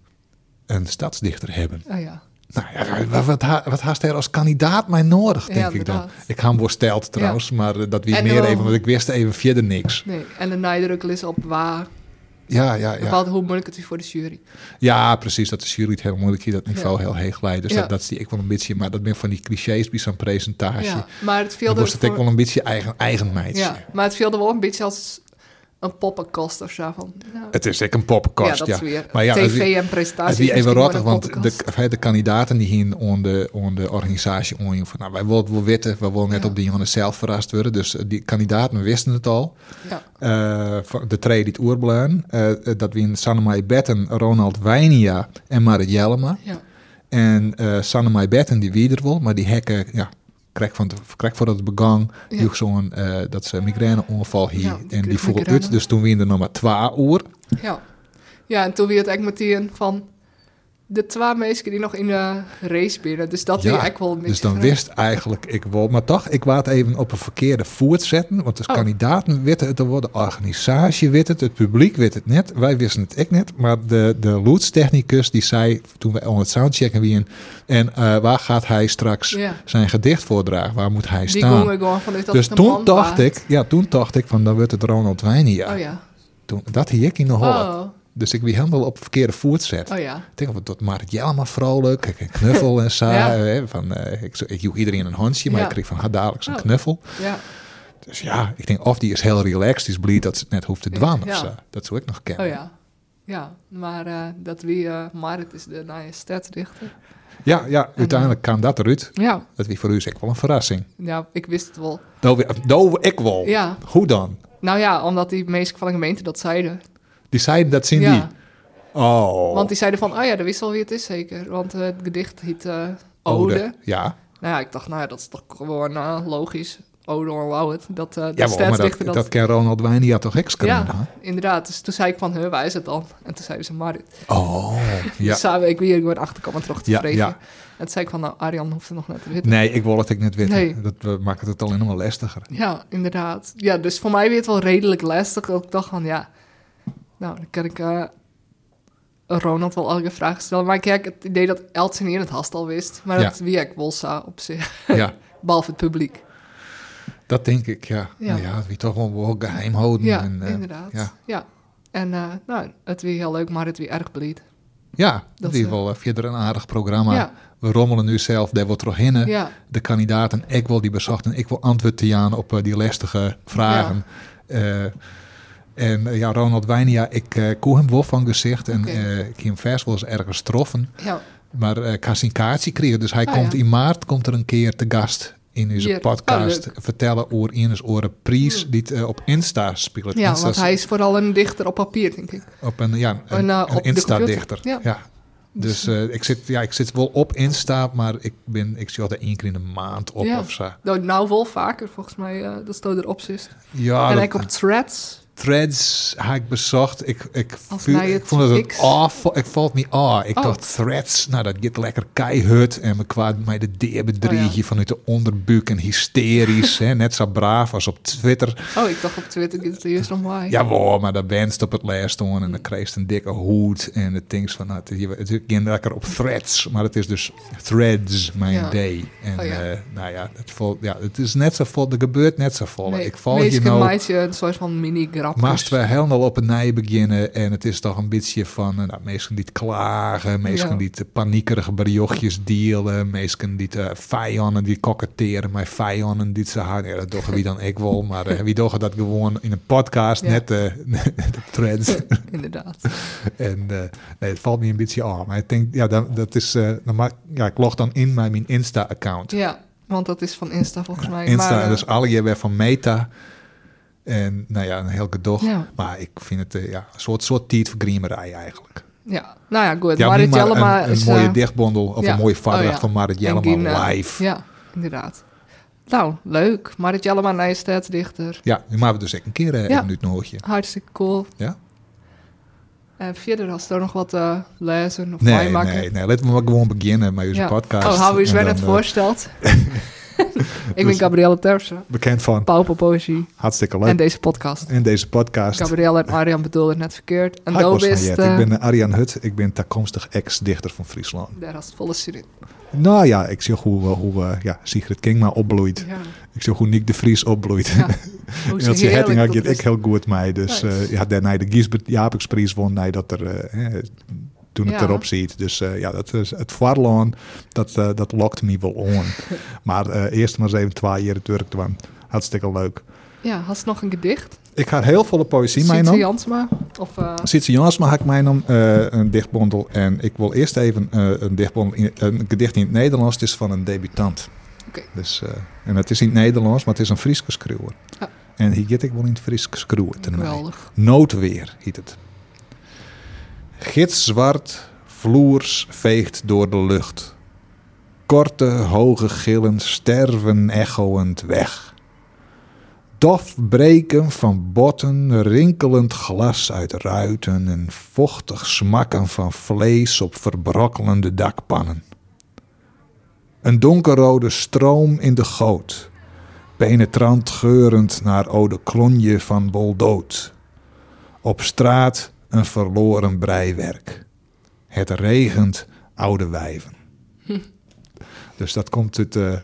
een stadsdichter hebben? Oh ja. Nou ja, wat, wat, ha- wat haast er als kandidaat mij nodig, Ja, denk ik dan. Ik ga hem wel steld trouwens, maar eh, dat wie En meer even, want ik wist even verder niks. Nee, en de nadruk is op waar. Ja, ja, ja. Hoe moeilijk het is voor de jury. Ja, precies. Dat is jullie het heel moeilijk hier, dat niveau heel heeg leidt. Dus dat, dat zie ik wel een beetje, maar dat ben van die clichés bij zo'n presentatie. Ja, maar het Dan viel wordt het er ook wel een beetje eigen, eigen meidje. Ja, maar het viel er wel een beetje als een poppenkast of zo. Van, nou, Het is ik een poppenkast, ja, ja. dat is weer Maar ja, tv wie- en Het presentaties. wie even rottig, want de, de kandidaten die hier on de, de organisatie on van, nou, wij willen wel weten, we willen net Ja. op die jongen zelf verrast worden. Dus eh, die kandidaten wisten het al. Ja. Eh, van de twee die het oerbleun. eh, dat wie in Sannemai Betten, Ronald Wijnia en Marit Jellema. Ja. En Sannemai Betten die wie er wel, maar die hekken, ja, krijg van krijg voordat het begang, Ja. zo'n eh, dat ze migraineongeval hier Ja, en die kreeg voel migraine. uit. Dus toen er nog maar twee uur. Ja. ja, en toen weer het echt meteen van de twee mensen die nog in de race binnen. Dus dat Ja, echt wel een beetje... Dus dan wist eigenlijk ik wel, maar toch, ik wou het even op een verkeerde voet zetten, want de Oh. kandidaten weten het wel, de organisatie weet het, het publiek weet het net, wij wisten het ik net, maar de, de loodstechnicus die zei toen we aan het soundchecken wien en eh, waar gaat hij straks zijn gedicht voordragen, waar moet hij Die staan? vanuit dat Dus toen dacht waard. ik, ja, toen dacht ik van dan wordt het Ronald Wijnia. Oh ja. Toen, dat hier ik in de. Oh, Dus ik wie helemaal op verkeerde voet zet. oh ja. Ik denk tot Marit Jelma vrolijk, ik een knuffel en zo. Ja. hè, van, eh, ik, ik joeg iedereen een handje, maar Ja. ik kreeg van haar dadelijk zo'n Oh. knuffel. Ja. Dus ja, ik denk of die is heel relaxed, is blij dat ze het net hoeft te dwan Ja. of zo. Dat zou ik nog kennen. Oh ja. Ja, maar eh, dat wie uh, Marit is de nieuwe stadsdichter. ja, ja, uiteindelijk kwam dat eruit. Ja. Dat wie voor u is echt wel een verrassing. ja, ik wist het wel. Nou, nou ik wel. Ja. Hoe dan? Nou ja, omdat die meesten van de gemeente dat zeiden. Die zeiden dat zien Ja. die. Oh. Want die zeiden van, oh ja, dat wist al wie het is zeker. Want eh, het gedicht heet eh, Ode. Ja. Nou ja, ik dacht, nou ja, dat is toch gewoon eh, logisch. Ode or wou het. Dat, de Ja, maar dat, stadsdichter dat, kan Ronald Wijnia toch echt schrijven, Ja, inderdaad. Dus toen zei ik van, huh, waar is het dan? En toen zeiden ze Marit. Oh, ja. Dus samen ik weer gewoon achterkomen terug te Ja, ja. En toen zei ik van, nou, Arjan hoeft het nog net te weten. Nee, ik wil het ik niet weten. Nee. Dat maakt het alleen maar lastiger. Ja, inderdaad. Ja, dus voor mij weer het wel redelijk lastig. Dat ik dacht van, ja, nou, dan kan ik eh, Ronald wel elke vraag stellen. Maar heb het idee dat Eltsen het haast al wist. Maar Ja. dat wie ik wel zou op zich. Ja. Behalve het publiek. Dat denk ik, ja. Ja. Ja, ja wie toch wel, geheim houden. Ja, en, eh, inderdaad. Ja, Ja. En eh, nou, het weer heel leuk, maar het weer erg bleed. ja Dat, is wel eh, verder een aardig programma. Ja, We rommelen nu zelf daar wat terug in. ja, De kandidaten, ik wil die bezochten, ik wil antwoord te aan op die lastige vragen. Eh, en eh, ja, Ronald Wijnia, ik eh koe hem wel van gezicht en Oké. eh, ik hem vers wel eens ergens troffen. ja. Maar eh, ik zijn kaartje krijgen, dus hij Ah, komt ja. in maart komt er een keer te gast in onze Hier. podcast. Oh, vertellen over Ines Oren Pries, Hmm. die het op Insta speelt. ja Insta want hij is vooral een dichter op papier, denk ik. op een, ja, een, En, uh, een de Insta-dichter. Ja. Dus eh, ik, zit, ja, ik zit wel op Insta, maar ik, ben, ik zie altijd één keer in de maand op Ja. of zo. Nou, nou wel vaker, volgens mij, dat staat erop zit. Ja, en dat- ik op threads. Threads heb ik bezocht. Ik, ik, ik het vond het een awful, ik valt niet ah. Ik Oh. dacht Threads, nou dat gaat lekker keihut en me kwaad mij de deerbedriegje Oh, ja. vanuit de onderbuik en hysterisch, hè, net zo braaf als op Twitter. Oh, ik dacht op Twitter, dit is de eerste nog maar. Jawel, maar dan wenst op het lijst en dan kreeg ze een dikke hoed en het ding van, nou, het, het ging lekker op Threads, maar het is dus Threads mijn Ja. day. En Oh, ja. eh, nou ja het, vol, ja, het is net zo vol, er gebeurt net zo vol. Nee, ik val meestal nou... je een soort van mini-grapjes. Maast we helemaal op een nij beginnen en het is toch een beetje van, eh, nou, mensen die klagen, mensen Ja. die het paniekerige berichtjes delen, mensen die het vijanden die koketteren met vijanden die ze ja, dat doen wie dan ik wel, maar eh, wie doen dat gewoon in een podcast, Ja. net eh, de threads. Inderdaad. en eh, nee, het valt me een beetje aan, maar ik denk, ja, dat, dat is, eh, maak, ja, ik log dan in bij mijn Insta-account. Ja, want dat is van Insta volgens mij. Insta, maar, eh, dus alle je weer van Meta. En nou ja, een heel gedoog. Ja. Maar ik vind het eh, ja, een soort, soort tijdvergriemerij eigenlijk. Ja, nou ja, goed. Ja, Marit maar Jellema een, een is... mooie eh, dichtbondel of ja. een mooie vader Oh, ja. van Marit Jellema eh, live. Ja, Ja, inderdaad. Nou, leuk. Marit Jellema, nieuwe stadsdichter. nu maken we dus echt een keer eh, Ja. even uit een hoortje. Hartstikke cool. Ja? En verder, als er nog wat eh lezen of Nee, bijmaken. nee, nee. Laten we maar gewoon beginnen met onze Ja. podcast. Oh, hou Sven dan, het eh, voorstelt. ik ben Dus- Gabrielle Terpsen, Bekend van. Pauper Poëzie Hartstikke leuk. en deze podcast. in deze podcast. Gabrielle en Arjan bedoelden het net verkeerd. En is Ik ben eh, Arjan Hut. Ik ben toekomstig ex-dichter van Friesland. daar had het volle zin in. Nou ja, ik zie hoe, eh, hoe eh, ja, Sigrid Kingma opbloeit. Ja, Ik zie hoe Nick de Vries opbloeit. ja. En ze dat Hetting is. ik heel goed mee. Dus ja, daarna de Giesbert Japiksprijs won. Nee, dat er, toen het Ja. erop ziet. Dus eh, ja, dat is het Varloon, dat, eh, dat lokt me wel on. maar eh, eerst maar eens even twee jaar het werk doen. Hartstikke leuk. Ja, had ze nog een gedicht? Ik ga heel veel poëzie Sietse meenemen. Jansma? Of, eh, Sietse Jansma ga ik meenemen, een dichtbondel. En ik wil eerst even een, dichtbondel in, een gedicht in het Nederlands. Het is van een debutant. Oké. Dus, en het is in het Nederlands, maar het is een Frieske schreeuwer. En hier get ik wel in het Frieske schreeuwen. geweldig. Noodweer heet het. Gitzwart vloers veegt door de lucht. Korte, hoge gillen sterven echoend weg. Dof breken van botten, rinkelend glas uit ruiten en vochtig smakken van vlees op verbrokkelende dakpannen. Een donkerrode stroom in de goot, penetrant geurend naar oude klonje van boldood. Op straat een verloren breiwerk. Het regent oude wijven. Dus dat komt uit, de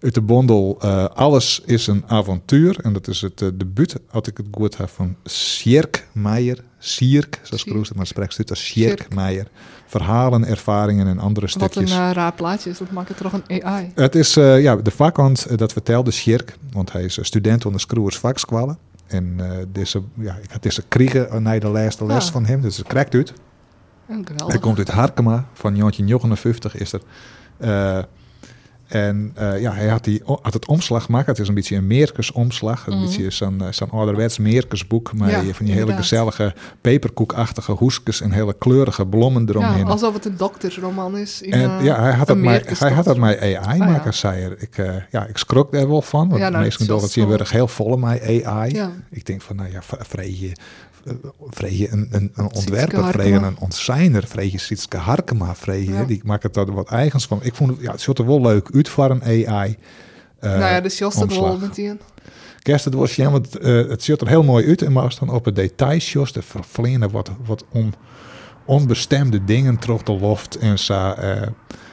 uit de bondel eh, Alles is een avontuur. En dat is het eh, debuut, als ik het goed heb, van Sjerk Meijer. Sierk, zoals. Kroes het maar spreekt, het als Sjerk Sjerk. Meijer. Verhalen, ervaringen en andere Wat een stukjes. eh, raar plaatje is. Dat maakt het toch een AI. Het is eh, ja, de vakhand, eh, dat vertelde Sjerk, want hij is eh, student onder Screwers vakskwallen. En eh, deze, ja, ik had deze kriegen naar de laatste les Ah. van hem, dus het krijgt uit. Hij komt uit Harkema, van 1959 is dat. Eh, en eh, ja, hij had, die, had het omslag gemaakt. Het is een beetje een meerkesomslag. Een Mhm. beetje zo'n eh, zo'n ouderwets meerkesboek. Met Ja, van die hele gezellige peperkoekachtige hoesjes en hele kleurige blommen eromheen. Ja, alsof het een doktersroman is. In, En eh, ja, hij had, het mij, hij had mij AI ja. maken, zei hij. Ik, eh, ja, ik schrok daar wel van. Want Ja, de nou, meesten dat dat zien we heel vol mij AI. Ik denk van, nou ja, vreeg je, vreeg je een, een, ontwerper, vreeg je een ontzijner, vreeg je Sietske Harkema, vreeg je, die maakt het er wat eigens van. Ik vond het, ja, het ziet er wel leuk uit voor een AI. eh, nou ja, dus Jos dat wel omslag. met die. Kerst, het was jammer, want, eh, het ziet er heel mooi uit. En maar als dan op het details, Jos, de vervleenen wat, wat on, onbestemde dingen terug de loft en zo. eh,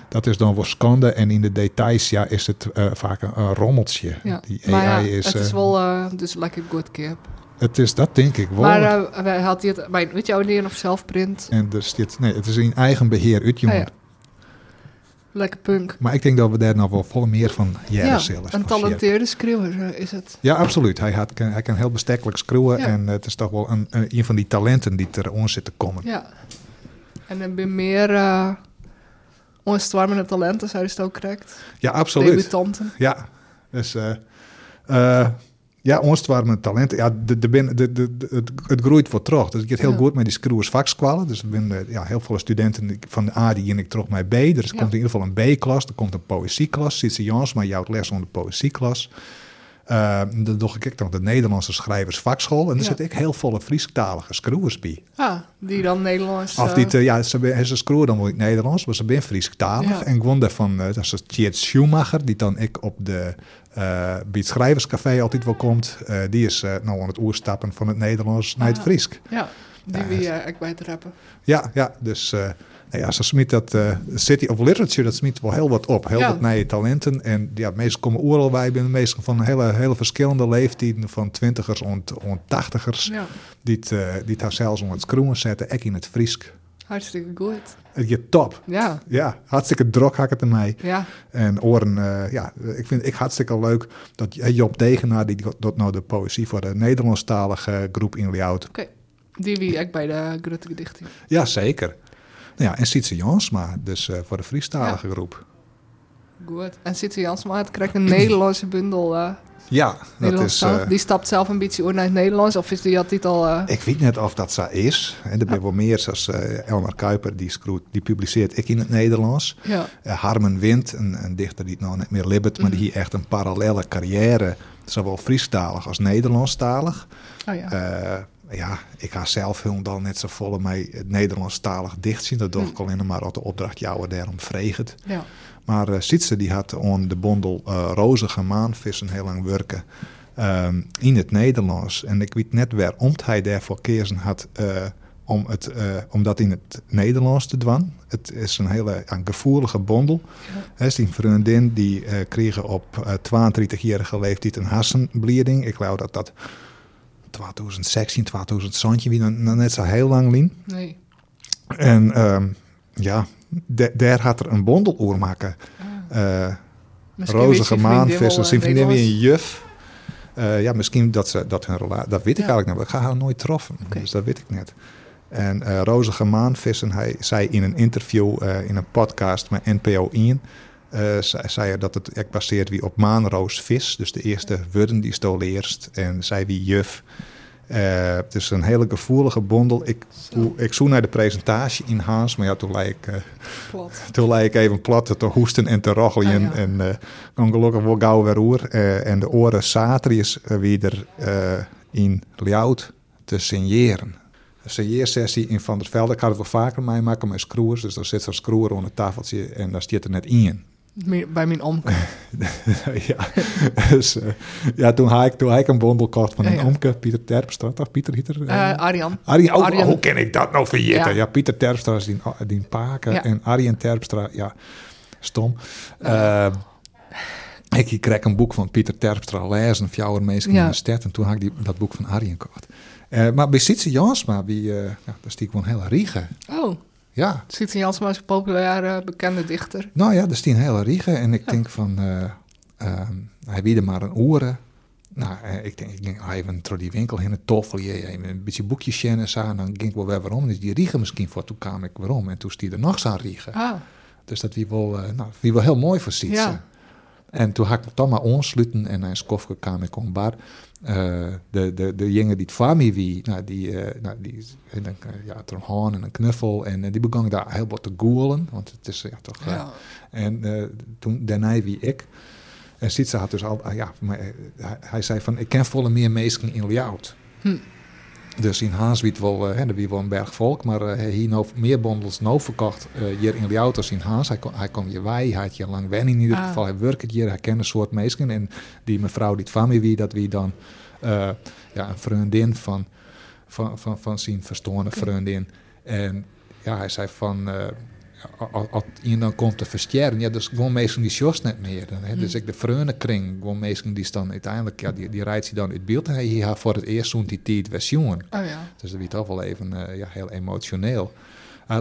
dat is dan wel schande. En in de details ja, is het vaak een, een rommeltje. Ja. Die AI ja, is, het is wel dus lekker good kip. het is dat denk ik wel. Maar wij had hij het bij weet je leren of zelfprint. en dus dit, nee, het is in eigen beheer uit, jongen. Ah, ja. Lekker punk. Maar ik denk dat we daar nog wel vol meer van jaren Ja, een talenteerde schreeuwer eh, is het. Ja, absoluut. Hij, had, hij kan heel bestekkelijk schreeuwen. Ja. En het is toch wel een, een, van die talenten die er on zit te komen. Ja. En er ben meer uh, onstwarmende talenten, zou je het ook correct? Ja, absoluut. Debutanten. Ja, dus eh ja, ons waren mijn talenten. Ja, de, de, bin- de, de, de- het, het groeit voor terug. Dus ik gaat heel Ja. goed met die screwers vakskwallen. Dus er zijn eh, ja, heel veel studenten van de A die en ik terug bij B. Dus er Ja. komt in ieder geval een B-klas. Er komt een poëzieklas. Sitse Jans, maar jouw les onder de poëzieklas. Eh dan doe ik nog de Nederlandse schrijversvakschool. En er Ja. zit ik heel volle Friesktalige screwers bij. Ah, die dan Nederlands. Of eh, die, te- ja, ze, ben- ze screwen dan wel Nederlands, maar ze zijn Friesktalig. Ja. En gewoon daarvan, eh, dat is Tjeerd Schumacher, die dan ik op de, bij het Schrijverscafé altijd wel komt. Eh, die is eh, nou aan het oerstappen van het Nederlands naar het Ah. Friesk. Ja, die uh, ik bij het rappen. Ja, ja, dus nou ja, ze smit dat City of Literature, dat smit wel heel wat op. Heel Ja. wat nieuwe talenten. En ja, meestal komen oorlog bij, ben meestal van hele, hele verschillende leeftijden, van twintigers ont tachtigers. Ja, Die het, die het haar zelfs om het schroeven zetten, ek in het Friesk. Hartstikke goed. Het gaat top. Ja, Ja, hartstikke drok had ik het ermee. ja, En oren, eh, ja, ik vind ik hartstikke leuk dat Job Degenaar, die dat nou de poëzie voor de Nederlandstalige groep inleuwt. oké. Die wie ik bij de Grutte Gedichting. Ja, zeker. Nou ja, en Sietse Jansma, dus eh, voor de Friestalige groep. Goed. En Sitse Jansma het krijgt een Nederlandse bundel. Ja, dat is... eh, die stapt zelf een beetje oor naar het Nederlands. Of is die had al... eh ik weet net of dat zo is. En er zijn wel meer, zoals eh, Elmar Kuiper, die, schroeit, die publiceert ik in het Nederlands. ja, Harmen Wind, een, een dichter die het nou net meer libbert, maar die hier echt een parallele carrière, zowel Friestalig als Nederlandstalig. oh ja. Ja, ik ga zelf heel dan net zo volle mij het Nederlandstalig dicht zien. Dat doe ik alleen maar de opdracht jou daarom vreegend. ja. Maar eh Sietse die had on de bondel eh rozige maanvissen heel lang werken ehm, in het Nederlands. En ik weet net waarom hij daarvoor kezen had eh, om, het, om dat in het Nederlands te doen. Het is een hele een gevoelige bondel. Hè, die vriendin die kreeg op eh 32-jarige leeftijd een hersenblieding. Ik geloof dat dat 2016, 2017, wie dan, net zo heel lang lien. Nee. En ehm, ja, da- daar had er een bondel oor maken. Ah. Eh rozige wel, maanvissen, eh, weer een juf. Eh, ja, misschien dat ze dat hun relatie, dat weet ik Ja. eigenlijk niet. Ik ga haar nooit troffen, dus dat weet ik net. En eh Rozige Maanvissen, hij zei in een interview in een podcast met NPO 1, eh, zei, zei dat het echt baseert wie op maanroosvis, dus de eerste woorden die stoel eerst, en zij wie juf. Eh, het is een hele gevoelige bondel. Ik, Zo. ik zoek naar de presentatie in Haans, maar ja, toen lijk ik, eh, Plat. toen lijk ik even plat te hoesten en te roggelen. Ah, ja. En kwam gelukkig wel gauw weer oer. En de oren Satrius uh, weer in Ljout te signeren. Een signeersessie in Van der Velde. Ik had het wel vaker meemaken met screws. Dus dan zit zo'n screwer onder het tafeltje en daar staat er net in. Bij mijn omke. ja, dus, eh, ja toen, had ik, toen had ik een bondel kocht van een ja. omke. Pieter Terpstra, toch? Pieter Hieter? Eh, Arjan. Arjen, oh, Arjen. hoe ken ik dat nou vergeten? Ja, Ja. Pieter Terpstra is die, die paken en Arjen Terpstra, ja, stom. Eh, ik kreeg een boek van Pieter Terpstra lezen, Fjouwer Meesken Ja. in de stad. En toen had ik die, dat boek van Arjen gekocht. Eh, maar bij Sietse Jansma, wie, eh ja, daar stiek ik gewoon heel riegen. Oh, Ja, Sietse Jansma is een populaire bekende dichter. nou ja, daar stie een hele riegen. En ik Ja. denk van, eh, ehm, hij wiede maar een oren. Nou, eh, ik denk, ik denk oh, even door die winkel heen, een toffel, een beetje boekjes en zo. En dan ging ik wel weer waarom. Dus die riegen misschien voor, toen kwam ik waarom. En toen stier er nog zo'n riegen. Ah, Dus dat wie wel, eh, nou, wie wel heel mooi voor. Ja. En toen had ik me toch maar aansluiten en een skofke kwam ik om bar. Eh, de, de, de jongen die het me wie, nou, die, eh, nou, die en dan, eh, ja, had een haan en een knuffel. En die begon daar heel wat te googlen, want het is ja, toch... ja. en toen daarna wie ik. En Sietse had dus al, ah, ja, maar, hij, hij zei van, ik ken volle meer mensen in Ljout. Hm. Dus in Haaswiet wel, eh, hè, wie wel een berg volk, maar eh, hij hier nou meer bondels nou verkocht eh, hier in Ljout als in Haas. Hij, kon, hij kwam hier wij, hij had hier lang wennen in ieder Ah. geval. Hij werkt hier, hij kent een soort mensen. En die mevrouw die het van wie, dat wie dan eh, ja, een vriendin van, van, van, van zijn vriendin. En ja, hij zei van, als iemand dan komt te versterren, ja, dus gewoon mensen die sjos net meer. Dan, hè. Dus Hm. ik de vriendenkring, gewoon mensen die dan uiteindelijk, ja, die, die rijdt hij dan uit beeld. En hij hier voor het eerst zo'n die tijd was jongen. Oh ja. Dus dat werd toch wel even eh, ja, heel emotioneel.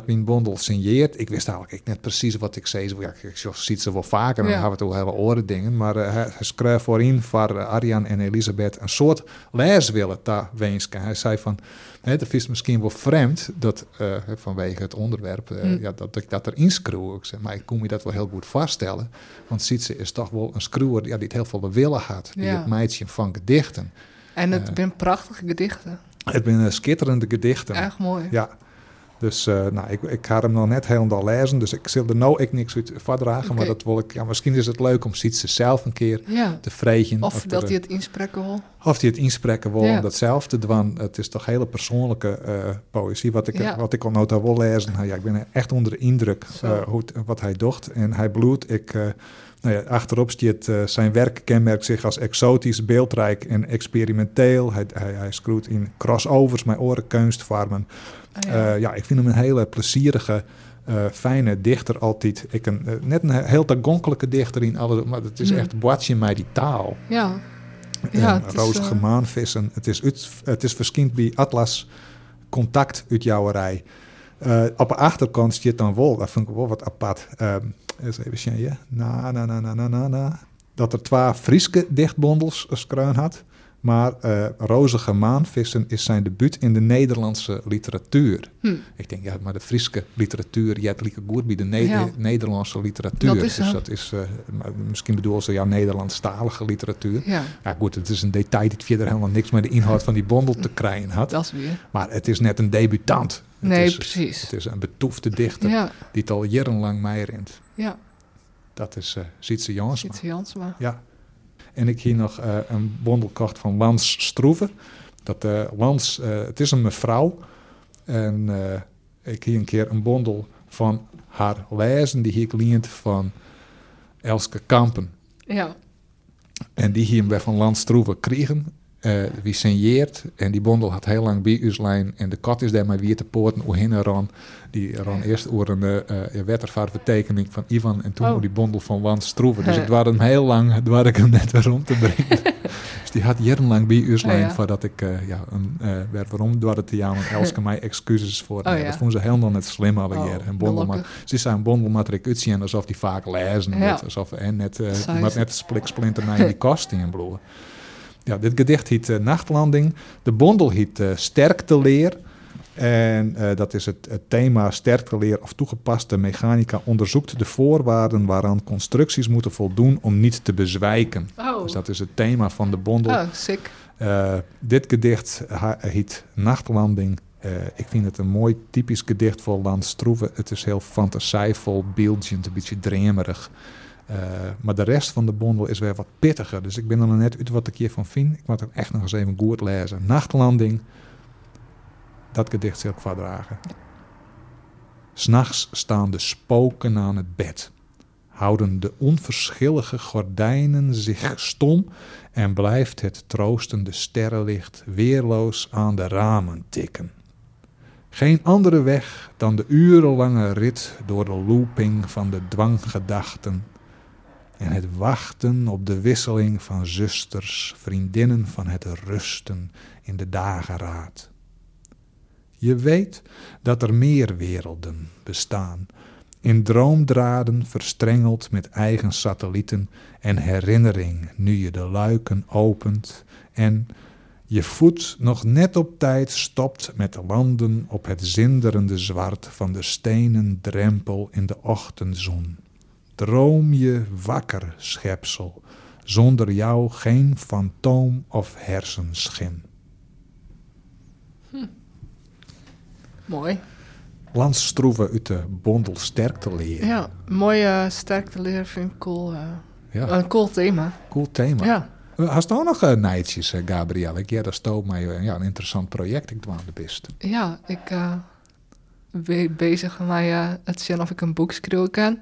Mijn bondel signeerd. Ik wist eigenlijk net precies wat ik zei. Ja, ik ik ziet ze wel vaker en Ja. dan hebben we het over hele oren dingen. Maar eh, hij, schreef voorin voor eh, Arjan en Elisabeth een soort les willen daar wensen. Hij zei van, het is misschien wel vreemd dat eh, vanwege het onderwerp ja, dat ik dat erin. Ik zeg, maar ik kon me dat wel heel goed vaststellen. Want Sietse is toch wel een schreeuwer ja, die het heel veel willen had. Die Ja. het meidje van gedichten. En het zijn prachtige gedichten. Het zijn schitterende gedichten. Erg mooi. Ja. Dus eh, nou, ik, ik ga hem nog net helemaal lezen, dus ik zal er nou ik niks uit voordragen. Maar dat wil ik, ja, misschien is het leuk om Sietse zelf een keer Ja. te vregen. Of dat er, hij het inspreken wil. of hij het inspreken wil Ja. om dat zelf te doen. Het is toch hele persoonlijke eh, poëzie. Wat ik, wat ik al nota wil lezen. Nou, ja, ik ben echt onder de indruk eh, hoe het- wat hij docht. En hij bloedt. Ik, nou ja, achterop staat eh, zijn werk kenmerkt zich als exotisch, beeldrijk en experimenteel. Hij, hij, hij schroeit in crossovers met orenkunstvormen. Ah, ja. ja. ja, ik vind hem een hele plezierige, eh, fijne dichter altijd. Ik een, eh, net een heel toegankelijke dichter in alle, maar het is Mm. echt boatje mij die taal. ja. Ja, rozige eh, maanvissen. Het is, uit, het is verschijnd bij Atlas Contact uit jouwerij. Eh op de achterkant staat dan wel, dat vind ik wel wat apart. Ehm eens even zien, ja. Na, na, na, na, na, na, na. Dat er twee Frieske dichtbondels schreeuwen had. Maar eh Rozige Maanvissen is zijn debuut in de Nederlandse literatuur. Hm. Ik denk, ja, maar de Friese literatuur, hebt lieke goed bij de Ne- Ja. Nederlandse literatuur. Dat is dus dat is, eh, misschien bedoel ze ja, Nederlandstalige literatuur. Ja, Ja, goed, het is een detail die verder helemaal niks met de inhoud van die bondel te krijgen had. dat is weer. Maar het is net een debutant. Het Nee, is, precies. Het is een betoefde dichter Ja, die het al jarenlang meerint. ja. Dat is uh, Sietse Jansma. Sietse Jansma. Ja. En ik hier nog eh, een bondel kocht van Lans Stroeven. Dat eh, Lans, eh, het is een mevrouw. En ik hier een keer een bondel van haar lezen. Die hier ik leent van Elske Kampen. Ja, En die hier bij van Lans Stroeven kregen. Eh, wie signeert. En die bondel had heel lang bij lijn. En de kat is daar maar weer te poorten hoe heen ran. Die ran eerst over een uh, wettervaartvertekening van Ivan. En toen Oh. die bondel van Lans Stroeven. Dus ik dwar hem heel lang, dwar ik hem net weer om te brengen. dus die had jarenlang bij lijn. Oh ja. Voordat ik, uh, ja, een, uh, werd waarom dwar het te jou. Want Elske mij excuses voor. Oh ja. Dat vonden ze helemaal net slim alle Oh, jaren. Een bondel maar, ze zijn een bondel maar ik uitzien alsof die vaak lezen. Net, alsof en net, uh, maar net splik splinter naar die kast in bloeien. Ja, dit gedicht heet eh, Nachtlanding. De bondel heet uh, Sterkteleer. En eh, dat is het, het thema sterkteleer of toegepaste mechanica onderzoekt de voorwaarden waaraan constructies moeten voldoen om niet te bezwijken. Oh, Dus dat is het thema van de bondel. oh sick. Eh, dit gedicht heet Nachtlanding. Eh, ik vind het een mooi typisch gedicht voor Landstroeven. Het is heel fantasievol, beeldjend, een beetje dremerig. Eh, maar de rest van de bondel is weer wat pittiger. Dus ik ben er nog net uit wat ik hiervan vind. Ik moet het echt nog eens even goed lezen. Nachtlanding. Dat gedicht zal ik voordragen. S'nachts staan de spoken aan het bed. Houden de onverschillige gordijnen zich stom en blijft het troostende sterrenlicht weerloos aan de ramen tikken. Geen andere weg dan de urenlange rit door de looping van de dwanggedachten en het wachten op de wisseling van zusters, vriendinnen van het rusten in de dageraad. Je weet dat er meer werelden bestaan, in droomdraden verstrengeld met eigen satellieten en herinnering nu je de luiken opent en je voet nog net op tijd stopt met landen op het zinderende zwart van de stenen drempel in de ochtendzon. Droom je wakker, schepsel, zonder jou geen fantoom of hersenschim. Mooi. Landstroeven uit de bondel sterkte leren. Ja, mooi uh, sterkte leren vind ik cool. eh, Ja, Een cool thema. cool thema. Ja. Uh, Hast ook nog uh, nijtjes, uh, Gabriel? Ik ja, dat stoot mij ja, een interessant project. Ik dwaan de best. Ja, ik eh, ben bezig met het zien of ik een boek schrijven kan.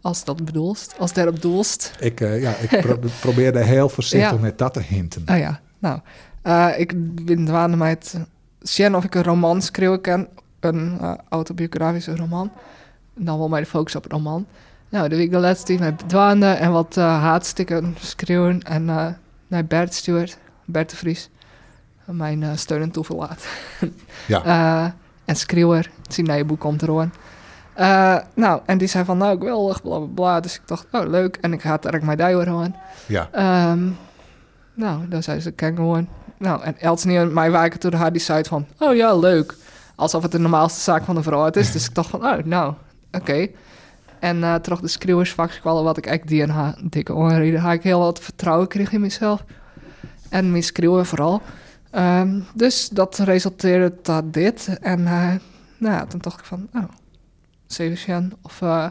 Als dat bedoelst, als daarop doelst. Ik, uh, ja, ik pro probeerde heel voorzichtig Ja. met dat te hinten. Oh ja, nou. eh, ik ben dwaande met zien of ik een roman kan. Een eh, autobiografische roman. Dan wel met de focus op roman. Nou, de week de laatste tijd met dwaande en wat eh, haatstikken schreeuwen. En eh, naar Bert Stewart, Bert de Vries. Mijn eh, steun en toeverlaat. Ja. Eh, en schreeuwer, zijn nieuwe boek komt er Eh, nou, en die zei van, nou, geweldig, bla, bla, bla. Dus ik dacht, oh, leuk. En ik ga het er met die aan. Ja. Ehm, nou, dan zei ze, kijk gewoon. Nou, en Elsnie en mij waken toen haar die zei van, oh ja, leuk. Alsof het de normaalste zaak van een vrouw is. Dus ik dacht van, oh, nou, oké. En uh, terug de schreeuwersvakkwallen, wat ik eigenlijk die en haar dikke onreden, had ik heel wat vertrouwen kreeg in mezelf. En mijn schreeuwen vooral. Um, dus dat resulteerde tot dit. En uh, nou ja, toen dacht ik van, oh, Sebastian, of uh,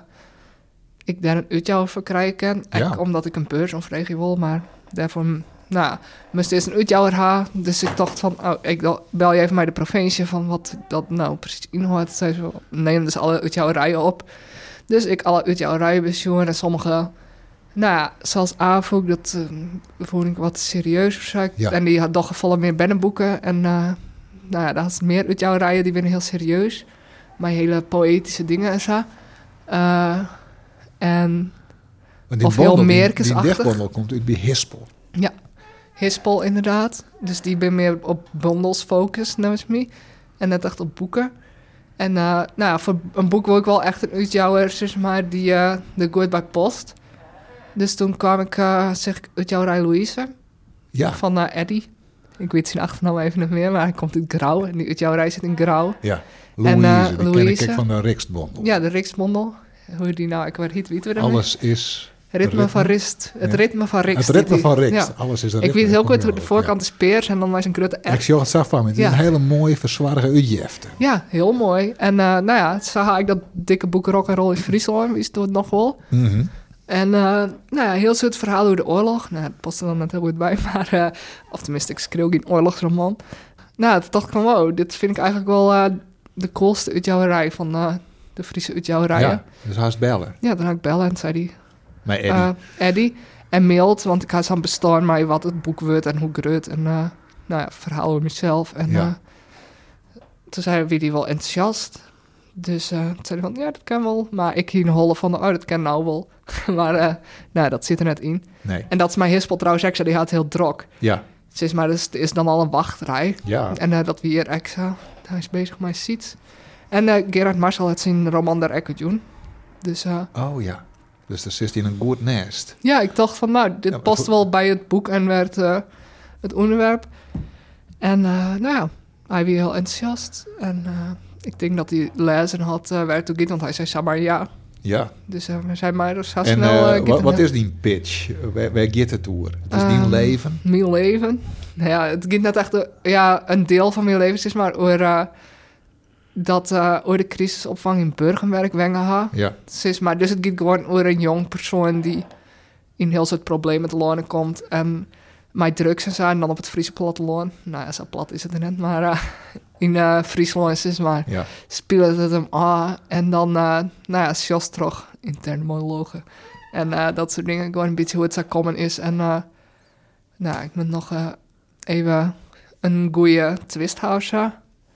ik daar een uitjouw voor krijgen. Ja. Omdat ik een beurs of regio wil, maar daarvoor, nou, moest eerst een uitjouwer hebben. Dus ik dacht van, oh, ik bel je even bij de provincie van wat dat nou precies inhoudt. Zij zo, neem dus alle uitjouwerijen op. Dus ik alle uitjouwerijen bezoeken en sommige, nou ja, zoals Avoek, dat uh, vond ik wat zo. Ja. En die had toch gevallen meer binnenboeken. En uh, nou ja, dat is meer uitjouwerijen, die winnen heel serieus. Maar hele poëtische dingen en zo. Uh, en... Of bondel, heel merkensachtig. Die dichtbondel komt uit bij Hispel. Ja, Hispel inderdaad. Dus die ben meer op bondels focus, namens me. En net echt op boeken. En uh, nou ja, voor een boek wil ik wel echt een uitjouwer, zeg maar, die uh, de Good by Post. Dus toen kwam ik, zeg ik, uitjouwerij Louise. Ja. Van Eddie. Ik weet zijn achternaam even nog meer, maar hij komt in grauw. En die uitjouwerij zit in grauw. Ja, Louise, en, uh, die Louise. ken ik van de Rikstbondel. Ja, de Rikstbondel. Hoe die nou, ik niet, weten we dat Alles is... Ritme, ritme, van Rist. Het ja. ritme van Rikst. Het ritme van Rikst. Ja. Alles is een Ik weet heel goed hoe de voorkant is peers en dan was een grote R. Ik zie het zag van me. Het is ja. een hele mooie, verzwaardige uitjefte. Ja, heel mooi. En uh, nou ja, zo ga ik dat dikke boek Rock and Roll in Friesland, is het nog wel. Mm -hmm. En uh, nou ja, heel soort verhaal over de oorlog. Nou, dat past er dan net heel goed bij, maar... Uh, of tenminste, ik schreeuw geen oorlogsroman. Nou, toen dacht ik van, wow, dit vind ik eigenlijk wel de coolste uitjouwerij van de Friese uitjouwerijen. Ja, dus is bellen. Ja, dan had ik bellen en zei hij... Met Eddie. Eddie. En mailt, want ik had zo'n bestaan maar wat het boek wordt en hoe groot. En nou ja, verhaal over mezelf. En ja. toen zei wie die wel enthousiast. Dus uh, toen zei hij van, ja, dat kan wel. Maar ik hier in holle van, oh, dat kan nou wel. maar uh, nou, dat zit er net in. Nee. En dat is mijn hispel trouwens, ik zei, die had heel drok. Ja. Het is maar, dus, is dan al een wachtrij. Ja. En uh, dat we hier extra, hij is bezig met seats. En Gerard Marshall had zijn roman daar Echo doen. Dus, oh ja. Dus dan zit hij in een goed nest. Ja, ik dacht van, nou, dit Ja, past goed. wel bij het boek en werd eh, het onderwerp. En eh, nou ja, hij was heel enthousiast. En eh, ik denk dat hij lezen had werd ook niet, want hij zei, zeg maar ja. Ja. Dus uh, we zijn maar En snel... eh, eh, wat, is die pitch? Waar, waar gaat het door? Het is die Ehm, leven. Mijn leven. Nou ja, het gaat net echt ja, een deel van mijn leven, is maar over dat over de crisisopvang in Burgenwerk wengen. Ja. Is maar dus het gaat gewoon over een jong persoon die in heel soort problemen te lonen komt en mij drugs en zo en dan op het Friese platteland. Nou ja, zo plat is het er net, maar in uh, Friesland is maar Ja. spelen het hem aan en dan, uh, nou ja, interne monologen. En uh, dat soort dingen, gewoon een beetje hoe het zou komen is. En nou, ik moet nog even een goede twist houden.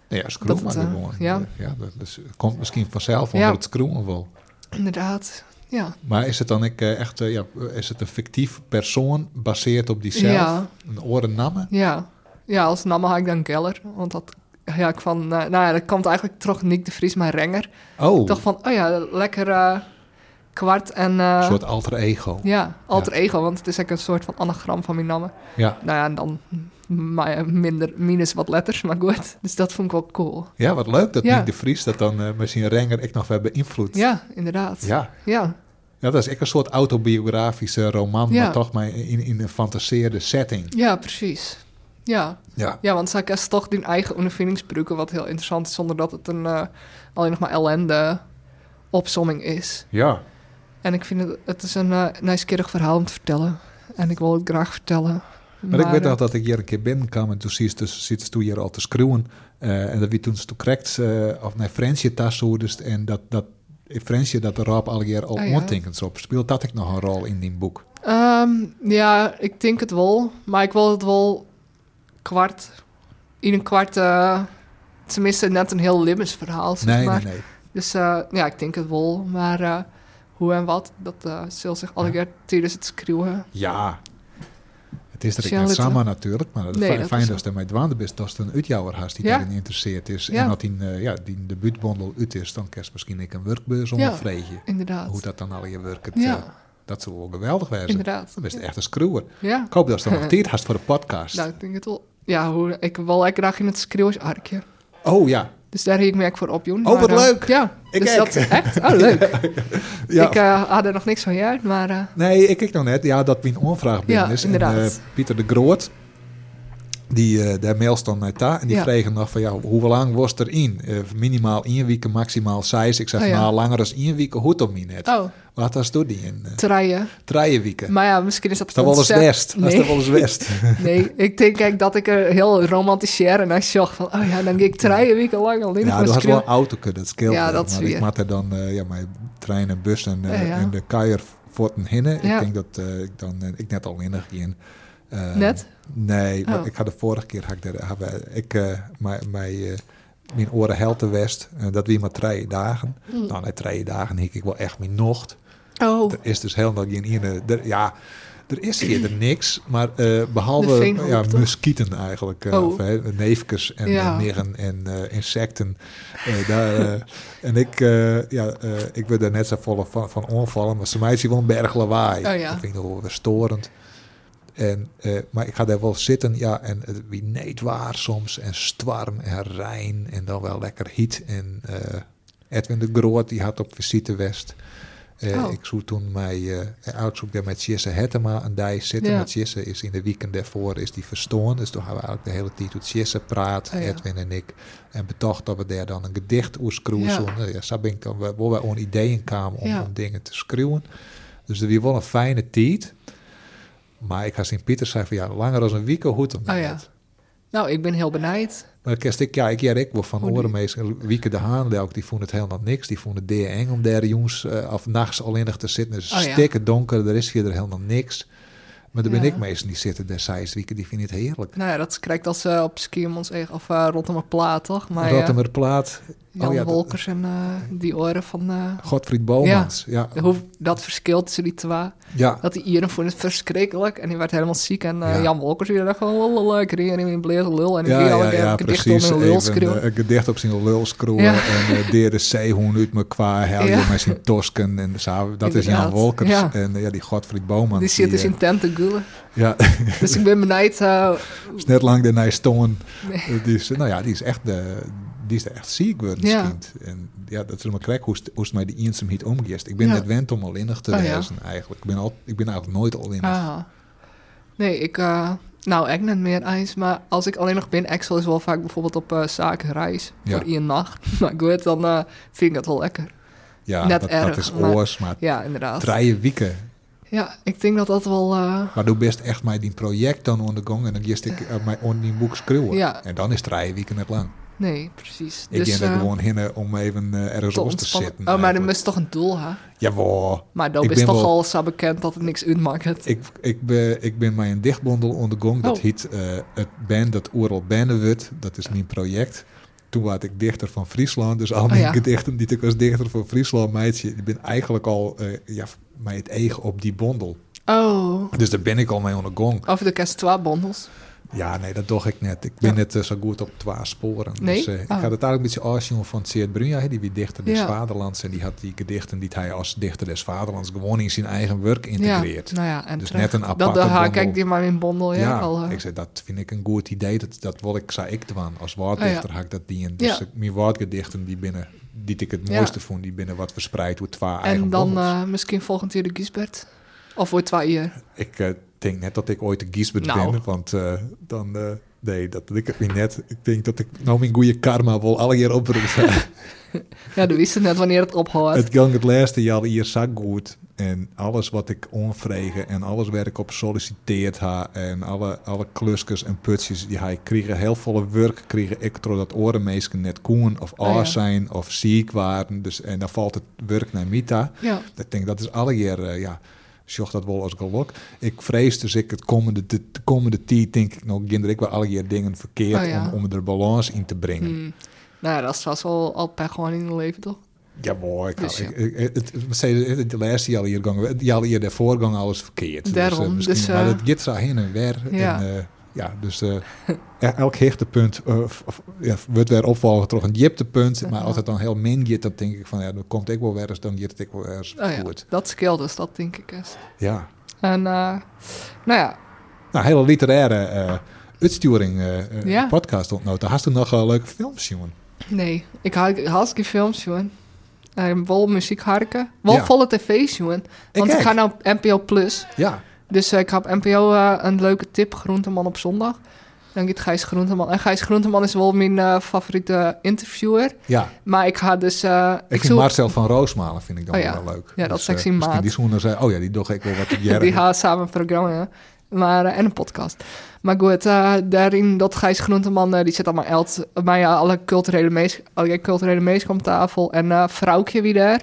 Ja, Dat maar gewoon. ja. ja dat komt misschien vanzelf onder Ja. het screwen wel. Inderdaad, ja. Maar is het dan ik, echt, ja, is het een fictief persoon baseerd op die zelf? Ja. Een orennamme? Ja. Ja, als naam had ik dan Geller, want dat... Ja, ik van, uh, nou ja, dat komt eigenlijk terug Nick de Vries, mijn renger. Oh, dacht van, oh ja, lekker uh, kwart en... Uh, een soort alter ego. Ja, alter ego, want het is eigenlijk een soort van anagram van mijn namen. Ja. Nou ja, en dan maar minder, minus wat letters, maar goed. Dus dat vond ik wel cool. Ja, wat leuk dat Ja. Nick de Vries dat dan uh, zijn renger ik nog wel beïnvloed. Ja, inderdaad. Ja. Ja, Ja, dat is echt een soort autobiografische roman, Ja. maar toch maar in, in een fantaseerde setting. ja precies. Ja. Ja. ja, want zij is toch die eigen ondervindingsbruiken, wat heel interessant is, zonder dat het een uh, alleen nog maar ellende opsomming is. Ja. En ik vind het, het is een uh, verhaal om te vertellen. En ik wil het graag vertellen. Maar, ik weet eh, nog dat ik hier een keer binnenkwam en toen zie dus, zit toen hier al te schreeuwen. Uh, en dat wie toen toen correct, uh, of naar Fransje tas dus en dat, dat Fransje dat er op al jaar al Oh ja. op. Speelt dat ik nog een rol in die boek? Um, ja, ik denk het wel. Maar ik wil het wel kwart... In een kwart... Uh, tenminste, net een heel levensverhaal, zeg Nee, maar. nee, nee. Dus uh, ja, ik denk het wel. Maar uh, hoe en wat, dat zal zich alle keer tijdens het schreeuwen. Ja. Het is er net samen natuurlijk, maar het Nee, fijn dat je mij dwaande bent, dat je een uitjouwer hast die Ja. daarin geïnteresseerd is. Ja. En dat die, ja, die debuutbondel uit is, dan kerst misschien ik een werkbeurs Ja. ondervregen. Inderdaad. Hoe dat dan al je werkt. Ja. dat zou wel geweldig zijn. Inderdaad. Dan is het echt een screwer. Ja. Ik hoop dat dan nog tijd hast voor de podcast. Nou, ik denk het wel. Ja, hoe, ik wil ik graag in het schreeuwsarkje. Oh ja. Dus daar heb ik me echt voor op, Joen. Oh, wat Maar, uh, leuk. Ja, Ik dus dat is echt... Oh, leuk. ja. Ik uh, had er nog niks van juist, maar... Uh, Nee, ik kijk nog net. Ja, dat mijn onvraag binnen Ja, is. inderdaad. En Pieter de Groot, die uh, daar dan naar daar. En die Ja. vregen nog van, ja, hoe lang was er in? Uh, minimaal één week, maximaal zes. Ik zeg, Oh, ja. nou, langer dan één week, hoe toch niet net? oh, Wat was doe die in? Uh, treien. Drie weken. Maar ja, misschien is dat Is dat wel eens ontzettend- west? Is dat wel eens west? Nee, ik denk kijk, dat ik er heel romantiseer en zag van, oh ja, dan ga ik treien weken lang alleen nog ja, dat was wel auto kunnen, dat scheelt Ja, dat Maar ik weer. maak er dan, uh, ja, mijn trein en bus en, Ja, ja. en de kuier voor hinnen. Ik denk dat ik dan, ik net al in. Uh, Net? Nee, maar Oh. ik had de vorige keer had ik wij- ik, uh, mijn, mijn, mijn oren helte west. Uh, dat wie maar drie dagen. Mm. Nou, na drie dagen hik ik wel echt mijn nocht. Oh, Er is dus helemaal geen ene. Er, ja, er is hier er niks, maar uh, behalve ja, muskieten eigenlijk. Uh, Oh. Of hè, neefkes en Ja. en uh, insecten. Daar, en ik, ja, ik ben er net zo vol van, van onvallen, maar ze mij zien wel een berg lawaai. Oh, ja. Dat vind ik wel storend. En, uh, maar ik ga daar wel zitten, ja, en wie neet waar soms, en stwarm en rein, en dan wel lekker heat. En uh, Edwin de Groot, die had op visite West. Uh, Oh. Ik zoek toen mij, uitzoek daar met Jesse Hettema een dij zitten. Ja. Met Jesse is in de weekend daarvoor is die verstoord. Dus toen hebben we eigenlijk de hele tijd met Jesse praat, Oh, ja. Edwin en ik. En betocht dat we daar dan een gedicht oerskroeien. Ja. Ja. Ja, zo ben ik waar we ideeën kwamen om, Ja. om dingen te schreeuwen. Dus er was wel een fijne tijd. Maar ik ga Sint-Pieter zei van ja, langer dan een week hoe dan Oh ja. nou, ik ben heel benijd. maar kerst ik, ja, ik ja, ik wel van die- Orenmees, Wieke de Haan, ook, die vonden het helemaal niks. Die vonden het deer eng om daar jongens uh, of nachts alleen nog te zitten. Het is Oh ja. donker, er is verder helemaal niks. Maar er ben Ja. ik meestal die zitten destijds weken, die vinden het heerlijk. Nou ja, dat krijgt als ze op Skiermons eigen- of uh, Rotterdam Plaat, toch? Maar Rottemer Plaat, Jan oh ja, dat- Wolkers en eh, die oren van... eh, Godfried Bomans. Ja, de hoe, dat verschil tussen die twee. ja. Dat die Ieren vond het verschrikkelijk en die werd helemaal ziek. En eh, Ja. Jan Wolkers die dacht gewoon lolol, ik reed in bleer lul. En ik Ja, keer een gedicht precies. een lul schreeuwen. een gedicht op zijn lul. En uh, deer de zeehoen uit me qua helje Ja. met zijn tosken. En zo, dat is Jan Wolkers. En ja, die Godfried Bomans. die zit dus in tent te gulen. Ja, Dus ik ben benijd. eh, is net lang daarna stongen. Nee. Die is, nou ja, die is echt, de, die is er echt ziek Ja. kind. En ja, dat is maar krijg hoe, het- het mij die eenzaamheid omgeest. Ik ben Ja. net wend om alleenig te Oh, ja. wezen eigenlijk. Ik ben, al, ik ben eigenlijk nooit alleenig. ah. Nee, ik... eh, nou, ik net meer eens. Maar als ik alleen nog ben, Excel is wel vaak bijvoorbeeld op eh zakenreis. Voor één nacht. Maar goed, dan eh, vind ik dat wel lekker. ja, net dat, erg, dat is maar- oors, maar Ja, inderdaad. drie weken. Ja, ik denk dat dat wel... Maar doe best echt mij die project dan onder de gang en dan gist ik uh, mij onder die boek schreeuwen. Ja. En dan is drie weken net lang. Nee, precies. Ik dus, denk er eh, gewoon heen om even eh, ergens los te zitten. Oh, maar dan eigenlijk. is toch een doel, hè? Jawel. Maar Ik is toch wel- al zo bekend dat het niks uitmaakt. Ik, ik, ben, ik ben mij een dichtbondel onder de gang. Dat Oh. heet eh, het band dat Oerl Bennewut. Dat is mijn project. Toen was ik dichter van Friesland. Dus al Oh, mijn ja. gedichten die ik als dichter van Friesland meidje. Ik ben eigenlijk al eh, ja, mij het eigen op die bondel. Oh, Dus daar ben ik al mee onder de gang. over de kerst twee bondels. Ja, nee, dat doe ik net. Ik ben net eh, zo goed op twee sporen. Nee? Dus, eh, ik Oh. had het eigenlijk een beetje afzien van Seert Brunja, die wie dichter des vaderlands. En die had die gedichten die hij als dichter des vaderlands gewoon in zijn eigen werk integreert. Nou ja, en Dus net een aparte Dat de kijk die maar in bondel, ja. Al, eh. ik zei, dat vind ik een goed idee. Dat, dat wil ik, zei ik doen. Als woorddichter Oh, ja. had ik dat die in. Dus ik- mijn woordgedichten die binnen, die ik het Ja. mooiste vond, die binnen wat verspreid door twee eigen en dan eh, misschien volgend jaar de Giesbert. Of voor twee jaar. Ik eh, denk net dat ik ooit de Giesbert Nou. ben, want eh, dan... eh, nee, dat ik het niet net. Ik denk dat ik nou mijn goede karma wel alle keer oproep. Ja, we wisten net wanneer het ophoudt. het ging het laatste jaar hier zo goed. En alles wat ik onvregen en alles waar ik op solliciteerd ha en alle, alle klusjes en putjes die hij kregen, heel volle werk kregen ik door dat orenmeesken net koen of ja. oor zijn of ziek waren. Dus, en dan valt het werk naar Mita. Ja, Ik denk dat is alle keer, eh, ja, zocht dat wel als geluk. Ik vrees dus ik het komende, de, de komende tijd denk ik nog, ginder ik wel alle keer dingen verkeerd Oh ja. om, om er balans in te brengen. hmm. nou dat wel al per gewoon in het leven, toch? Ja, mooi. Ik, Dus ja. het, de laatste jaar hier gangen, die al hier daarvoor gang alles verkeerd. Daarom, Dus, misschien, dus, maar eh, het gaat zo heen en weer. ja. En, eh, ja, dus eh, ja, elk hechtepunt uh, ja, wordt weer opvolgen toch een jiptepunt. Maar het dan heel min dan denk ik van ja, dan komt ik wel weer eens, dan het ik wel weer eens Oh ja, goed. dat scheelt dus, dat denk ik eens. Ja. En uh, nou ja, Nou, hele literaire uitsturing Ja. podcast ontnoten. Hast u nog leuke films, jongen? nee, ik had hartstikke films, jongen. Uh, wel muziek harken. Wel Ja. volle tv's, jongen. Want ik, ga nou op NPO Plus. Ja, Dus eh, ik heb NPO eh, een leuke tip, Groenteman op zondag. Dan gaat Gijs Groenteman. En Gijs Groenteman is wel mijn eh, favoriete interviewer. ja. Maar ik ga dus... Ik, vind zoek- Marcel van Roosmalen vind ik dan Oh wel ja. wel leuk. Ja, dat is eh, misschien maat. Die zoenen zei, oh ja, die doch ik wel wat die gaan samen een programma. Maar, en een podcast. Maar goed, daarin dat Gijs Groenteman, die zit allemaal eld, maar ja, alle culturele mees, alle culturele mees komt tafel. En Vrouwtje wie daar.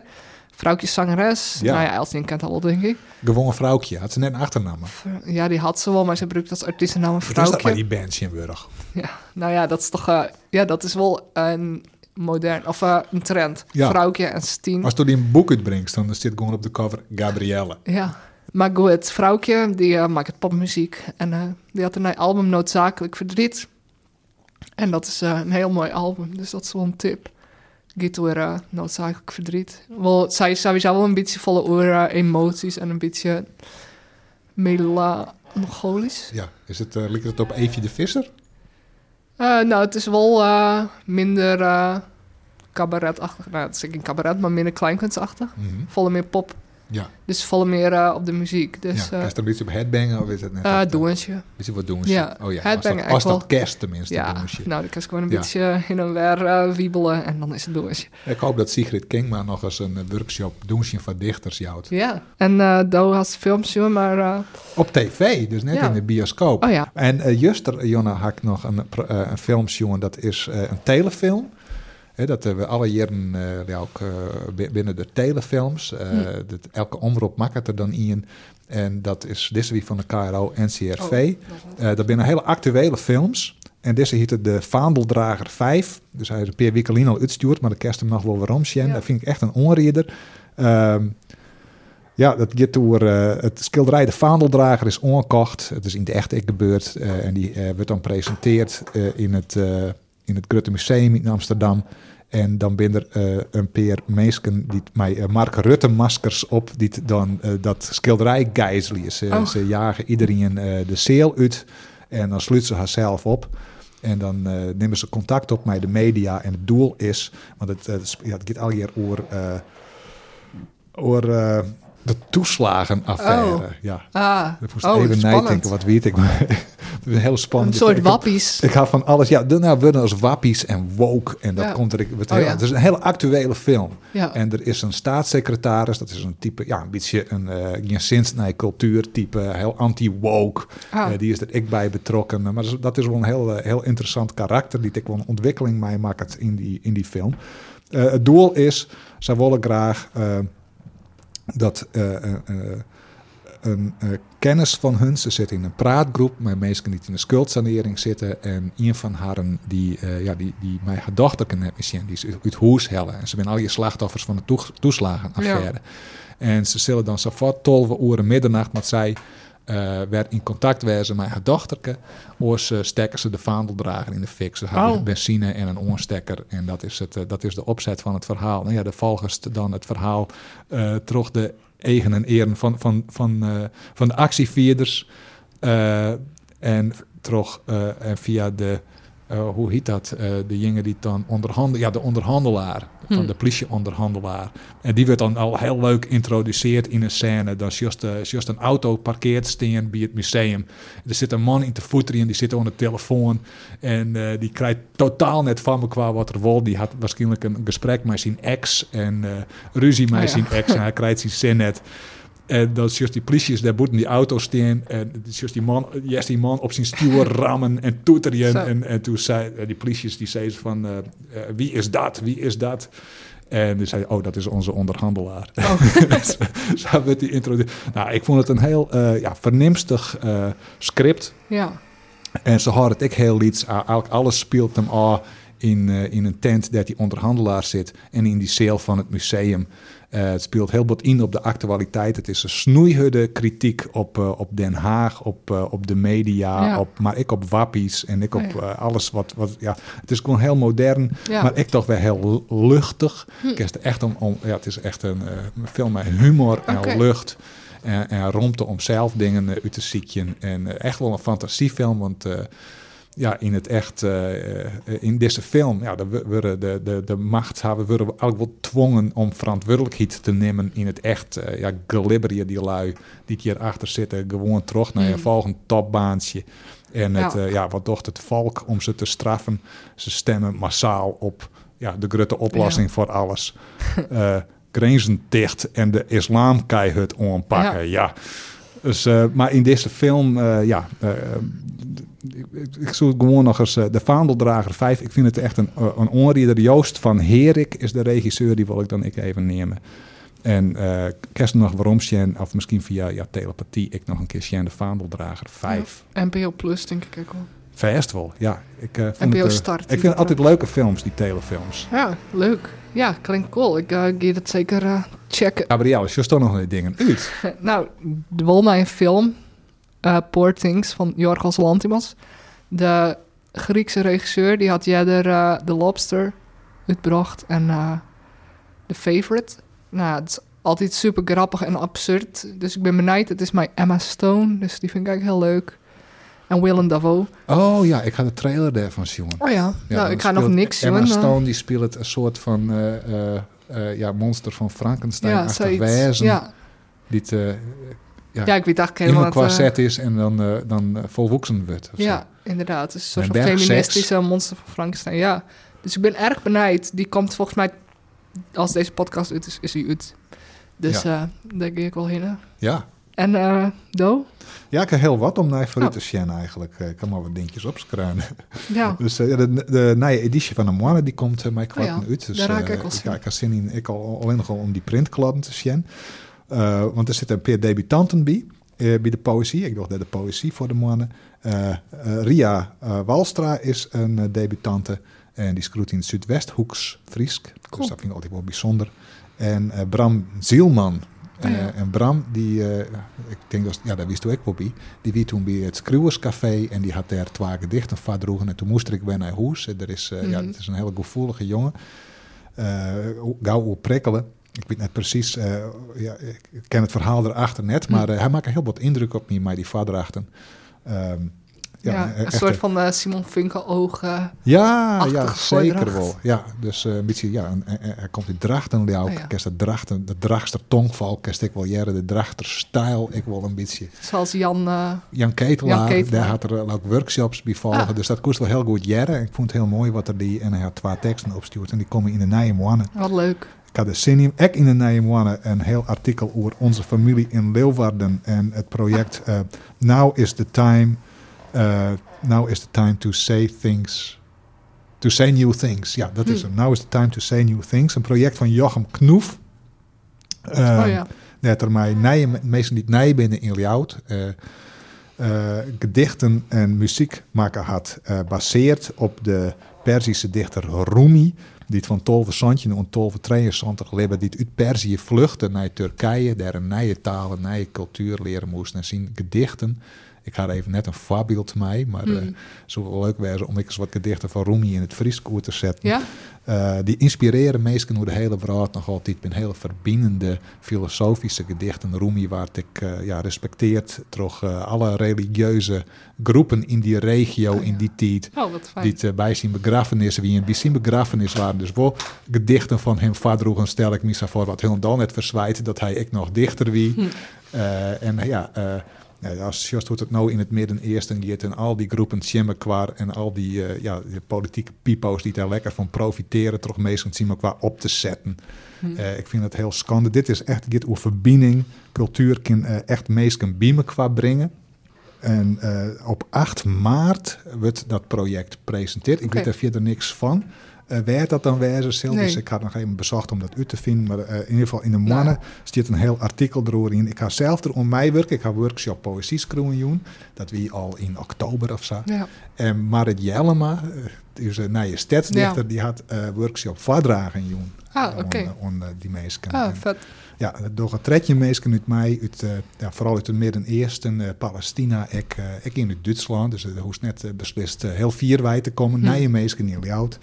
Vrouwtje zangeres. Ja. Nou ja, Elsien kent wel, denk ik. Gewonnen vrouwtje. Had ze net een achternaam. Ja, die had ze wel, maar ze gebruikt als artiestennaam Wat is dat Vrouwtje. bij die bandje in Burg? Ja, nou ja, dat is toch... eh, ja, dat is wel een modern... Of eh, een trend. Ja. Vrouwtje en Stien. Als je die een boek uitbrengt, dan zit gewoon op de cover Gabrielle. Ja. Maar goed, Vrouwtje, die eh, maakt popmuziek. En die had een album Noodzakelijk Verdriet. En dat is een heel mooi album. Dus dat is wel een tip. Door eh, Noodzakelijk Verdriet. Wel, zij is sowieso wel een beetje volle oor eh, emoties. En een beetje melancholisch. Ja, is het, uh, lijkt het op Eefje de Visser? Eh, nou, het is wel minder eh, cabaretachtig. Nou, het is geen cabaret, maar minder kleinkunstachtig. Mhm. Volle meer pop. Ja, Dus volle meer eh, op de muziek. Dus ja. Is het een beetje op headbangen of is het net? uh, doensje. Is het wat doen ze? Ja, oh ja, headbangen als dat, als dat eigenlijk kerst tenminste Ja, doen ze. nou, dan kan ik gewoon een Ja. beetje in en weer eh, wiebelen en dan is het doosje. Ik hoop dat Sigrid Kingma nog eens een eh, workshop doen ze van dichters jouwt. Ja. En eh Doe had films, maar... eh, Op tv, dus net Ja. in de bioscoop. oh ja, En uh, juster, Jonna, had ik nog een, eh, een film dat is eh, een telefilm. Dat hebben we alle jaren eh, ook, eh, bi- binnen de telefilms. Hm. dat, elke omroep maakt er dan in. En dat is deze wie van de KRO NCRV. Eh, dat zijn hele actuele films. En deze heet het de Vaandeldrager 5. Dus hij is een paar weken al uitstuurd, maar de kerst hem nog wel waarom zien. Ja. Dat vind ik echt een onrieder. Ehm, ja, dat gaat door het schilderij De Vaandeldrager is ongekocht. Het is in de echt ik gebeurd. en die wordt dan gepresenteerd in het, in het Museum in Amsterdam. En dan ben er eh, een paar mensen die mij eh, Mark Rutte maskers op, die dan eh, dat schilderij gijzelen. Ze, Oh. ze jagen iedereen de zeel uit en dan sluit ze haarzelf op. En dan nemen ze contact op met de media. En het doel is, want het, ja, het gaat al hier over, over de toeslagenaffaire. Oh. Ja, Ah, ik moest oh, even nadenken, wat weet ik. Maar een heel spannend. Een soort wappies. ik hou van alles. Ja, nou, worden als wappies en woke. En dat Ja. komt er. Het, Oh, heel, ja. het is een hele actuele film. Ja. En er is een staatssecretaris. Dat is een type, ja, een beetje een uh, Jens nee, cultuurtype. Heel anti-woke. Ah. Eh, die is er ik bij betrokken. Maar dat is, dat is wel een heel, eh, heel interessant karakter. Die ik wel een ontwikkeling mee maakt in die, in die film. Het doel is, zij willen graag dat een eh, kennis van hun, ze zitten in een praatgroep met mensen die in de schuldsanering zitten. En een van haren die, eh, ja, die, die mij gedachten net misschien, die is uit, uit huis hellen. En ze zijn al je slachtoffers van de toeslagenaffaire. En ze zullen dan sofort 12 uur middernacht met zij eh werd in contact wezen met haar dochterke. Of ze stekken ze de vaandeldrager in de fik. Ze hebben Oh. benzine en een oorstekker. En dat is, het, dat is de opzet van het verhaal. Nou ja, de volgens dan het verhaal terug de eigen en eren van, van, van, eh, van de actievierders. eh, en terug eh, en via de, eh, hoe heet dat? Eh, de jongen die dan onderhandelen, ja, de onderhandelaar, van Hm. de politieonderhandelaar. En die wordt dan al heel leuk geïntroduceerd in een scène. Dan is juist, eh, een auto parkeert staan bij het museum. Er zit een man in te voeteren, die zit aan de telefoon. En die krijgt totaal net van me qua wat er wil. Die had waarschijnlijk een gesprek met zijn ex en ruzie met Oh ja. zijn ex. En hij krijgt zijn zin net. En dan juist die politie daar boeten die auto staan. En juist die man, juist die man op zijn stuur rammen en toeteren. Zo. En, en toen zei eh, die politie die zei ze van, eh, eh, wie is dat? Wie is dat? En toen zei oh, dat is onze onderhandelaar. Oh. Zo werd die intro. Nou, ik vond het een heel eh, ja, vernimstig script. Ja. En ze hadden het ik heel. Uh, eigenlijk alles speelt hem al in, in een tent dat die onderhandelaar zit. En in die cel van het museum. Eh, het speelt heel wat in op de actualiteit. Het is een snoeihudde kritiek op, eh, op Den Haag, op, eh, op de media, Ja. op, maar ik op wappies en ik op eh, alles wat, wat... Ja, het is gewoon heel modern, Ja. maar ik toch weer heel luchtig. Hm. Ik is echt om, om, ja, het is echt een, film met humor en lucht. En, en om zelf dingen uit te zieken. En echt wel een fantasiefilm, want ja, in het echt, eh, eh, in deze film, ja, de, de, de, de machthaven worden eigenlijk wel dwongen om verantwoordelijkheid te nemen in het echt. eh, ja, glibberje die lui die hier achter zitten, gewoon terug naar je Mm. volgend topbaantje. En het, Ja. ja. ja, wat docht het volk om ze te straffen? Ze stemmen massaal op ja, de grote oplossing voor alles. Eh grenzen dicht en de islam het aanpakken. Ja. Dus, eh, maar in deze film, ja, ik, ik zoek gewoon nog eens eh, de Vaandeldrager 5. Ik vind het echt een, eh, een onrieder. Joost van Herik is de regisseur, die wil ik dan ik even nemen. En eh kerst nog waarom Sjen, of misschien via ja, telepathie, ik nog een keer Sjen de Vaandeldrager 5. NPO Plus, denk ik ook wel. Verst wel, ja. Ik, vond NPO het, Start. ik vind het altijd leuke films, die telefilms. Ja, leuk. Ja, klinkt cool. Ik uh, ga dat zeker checken. Gabriel, is toch nog die dingen uit? nou, er wil mij een film, eh Poor Things, van Jorgos Lantimos. De Griekse regisseur, die had jij er eh, The Lobster uitgebracht en eh The Favorite. Nou, het is altijd super grappig en absurd. Dus ik ben benieuwd. Het is mijn Emma Stone, dus die vind ik eigenlijk heel leuk. En Willem Dafoe. Oh ja, ik ga de trailer daarvan zien. Oh ja, nou, ik ga nog niks Emma doen. eh. Stone die speelt een soort van ja, monster van Frankenstein ja, wezen. Ja. Die eh, ja, ja, ik weet eigenlijk helemaal een wat, eh, is en dan, eh, dan eh, volwoeksen wordt. zo. Ja, inderdaad. Is een soort van feministische monster van Frankenstein. Ja. Dus ik ben erg benijd. Die komt volgens mij, als deze podcast uit is, is hij uit. Dus eh daar ga ik wel heen. ja. En Do? Ja, ik heb heel wat om naar vooruit Oh. te zien eigenlijk. Ik kan maar wat dingetjes opskruinen. Ja. Dus ja, de, de nieuwe editie van de Moana die komt uh, mij kwarten Oh ja, uit. Dus, daar raak ik wel zin ja, ik heb zin in. Ik al, alleen nog al om die printkladden te zien. Eh, want er zitten een paar debutanten bij. eh, bij de poëzie. Ik dacht dat de poëzie voor de mannen. Eh, Ria Walstra is een debutante. En die schroeit in het Zuidwesthoeks Friesk. Cool. Dus dat vind ik altijd wel bijzonder. En Bram Zielman. Ja. Eh, en Bram, die, eh, ik denk dat, ja, daar wist ik wel bij. Die wie toen bij het Skruwerscafé en die had daar twee gedichten van droegen. En toen moest ik weer naar huis. En Er is, ja, Mhm. het is een hele gevoelige jongen. Gauw op prikkelen. Ik weet net precies, eh, ja, ik ken het verhaal erachter net, Hm. maar eh, hij maakt heel wat indruk op me, maar die vaderachten. Ehm ja, Ja, eh, een soort van Simon Funkel ogen. ja, ja, zeker wel. Ja, dus een beetje, ja, en- en- komt in drachten, ook. Oh ja. De drachten, de drachtster tongval, kerst ik wel jaren, de drachter stijl, ik wel een beetje. Zoals Jan. eh, Jan Ketelaar, Jan Ketelaar. daar had er ook workshops bij volgen, Ah. dus dat kost wel heel goed jaren. Ik vond het heel mooi wat er die, en hij had twee teksten opgestuurd en die komen in de nieuwe mannen. wat leuk. Ik had in, ik in de mannen, een heel artikel over onze familie in Leeuwarden en het project eh, Now is the time, eh, Now is the time to say things, to say new things. Ja, dat is Hmm. hem. Now is the time to say new things. Een project van Jochem Knoef. Oh ja. dat er mij meesten die nij binnen in Ljout gedichten en muziek maken had, eh baseerd op de Perzische dichter Rumi, die het van Tolve Santje en Tolve 72 leven, die uit Perzië vluchtte naar Turkije, daar een nieuwe taal, een nieuwe cultuur leren moest en zien gedichten. Ik had even net een voorbeeld mij, maar Hmm. eh, wel leuk wezen om ik eens wat gedichten van Rumi in het Fries te zetten. Ja? Eh, die inspireren mensen hoe de hele wereld nog altijd een hele verbindende filosofische gedichten. Rumi, waar ik eh, ja, eh, alle religieuze groepen in die regio, Oh ja. in die tijd. Oh, wat fijn. Die bij zijn begrafenissen, wie in bij zijn begrafenis waren. Dus wel gedichten van hem vadroegen, stel ik me zo voor, wat helemaal net verzwijt, dat hij ik nog dichter wie. Hm. En ja, eh, als wordt het nou in het Midden-Eersten gaat en al die groepen Tjemmekwar en al die, eh, ja, die politieke pipo's die daar lekker van profiteren, toch meestal qua op te zetten. Hm. Eh, ik vind het heel schande. Dit is echt dit over verbinding. Cultuur kan eh, echt meestal biemen qua brengen. En eh, op 8 maart wordt dat project gepresenteerd. Ik weet daar verder niks van. Eh werd dat dan wijze Sil? Nee. Dus ik had nog even bezocht om dat uit te vinden. Maar eh, in ieder geval in de mannen staat een heel artikel erover in. Ik ga zelf er om mij werken. Ik ga workshop poëzie schreeuwen doen. Dat wie al in oktober of zo. Ja. En Marit Jellema, eh, die is een nieuwe stadsdichter, Ja. die had eh workshop voordragen doen. Ah, oké. On, eh, die mensen. Ah, En, ja, door het tredje mensen uit mij, uit, ja, vooral uit het Midden-Eersten, Palestina, ik, ik in het Duitsland. Dus hoeft net beslist heel vier wij te komen. Hm. Mensen in Ljout.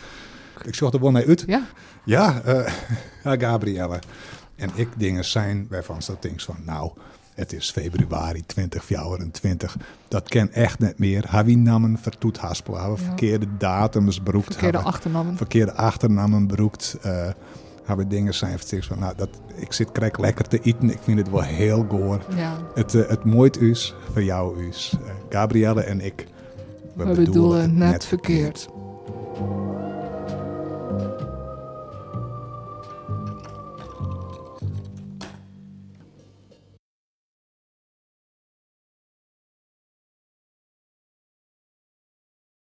Ik zocht er wel naar uit. Ja. Ja, eh, ja, Gabrielle. En ik dingen zijn waarvan ze denkt van, nou, het is februari 2024. Dat ken echt niet meer. Hebben namen vertoet haspelen, hebben verkeerde datums beroekt, Verkeerde achternamen. verkeerde achternamen beroekt. eh hebben dingen zijn verteld van, nou, dat, ik zit krijg lekker te eten. Ik vind het wel heel goor. Ja. Het, eh, het mooit is voor jou is. Gabrielle en ik, We bedoelen net verkeerd. thank you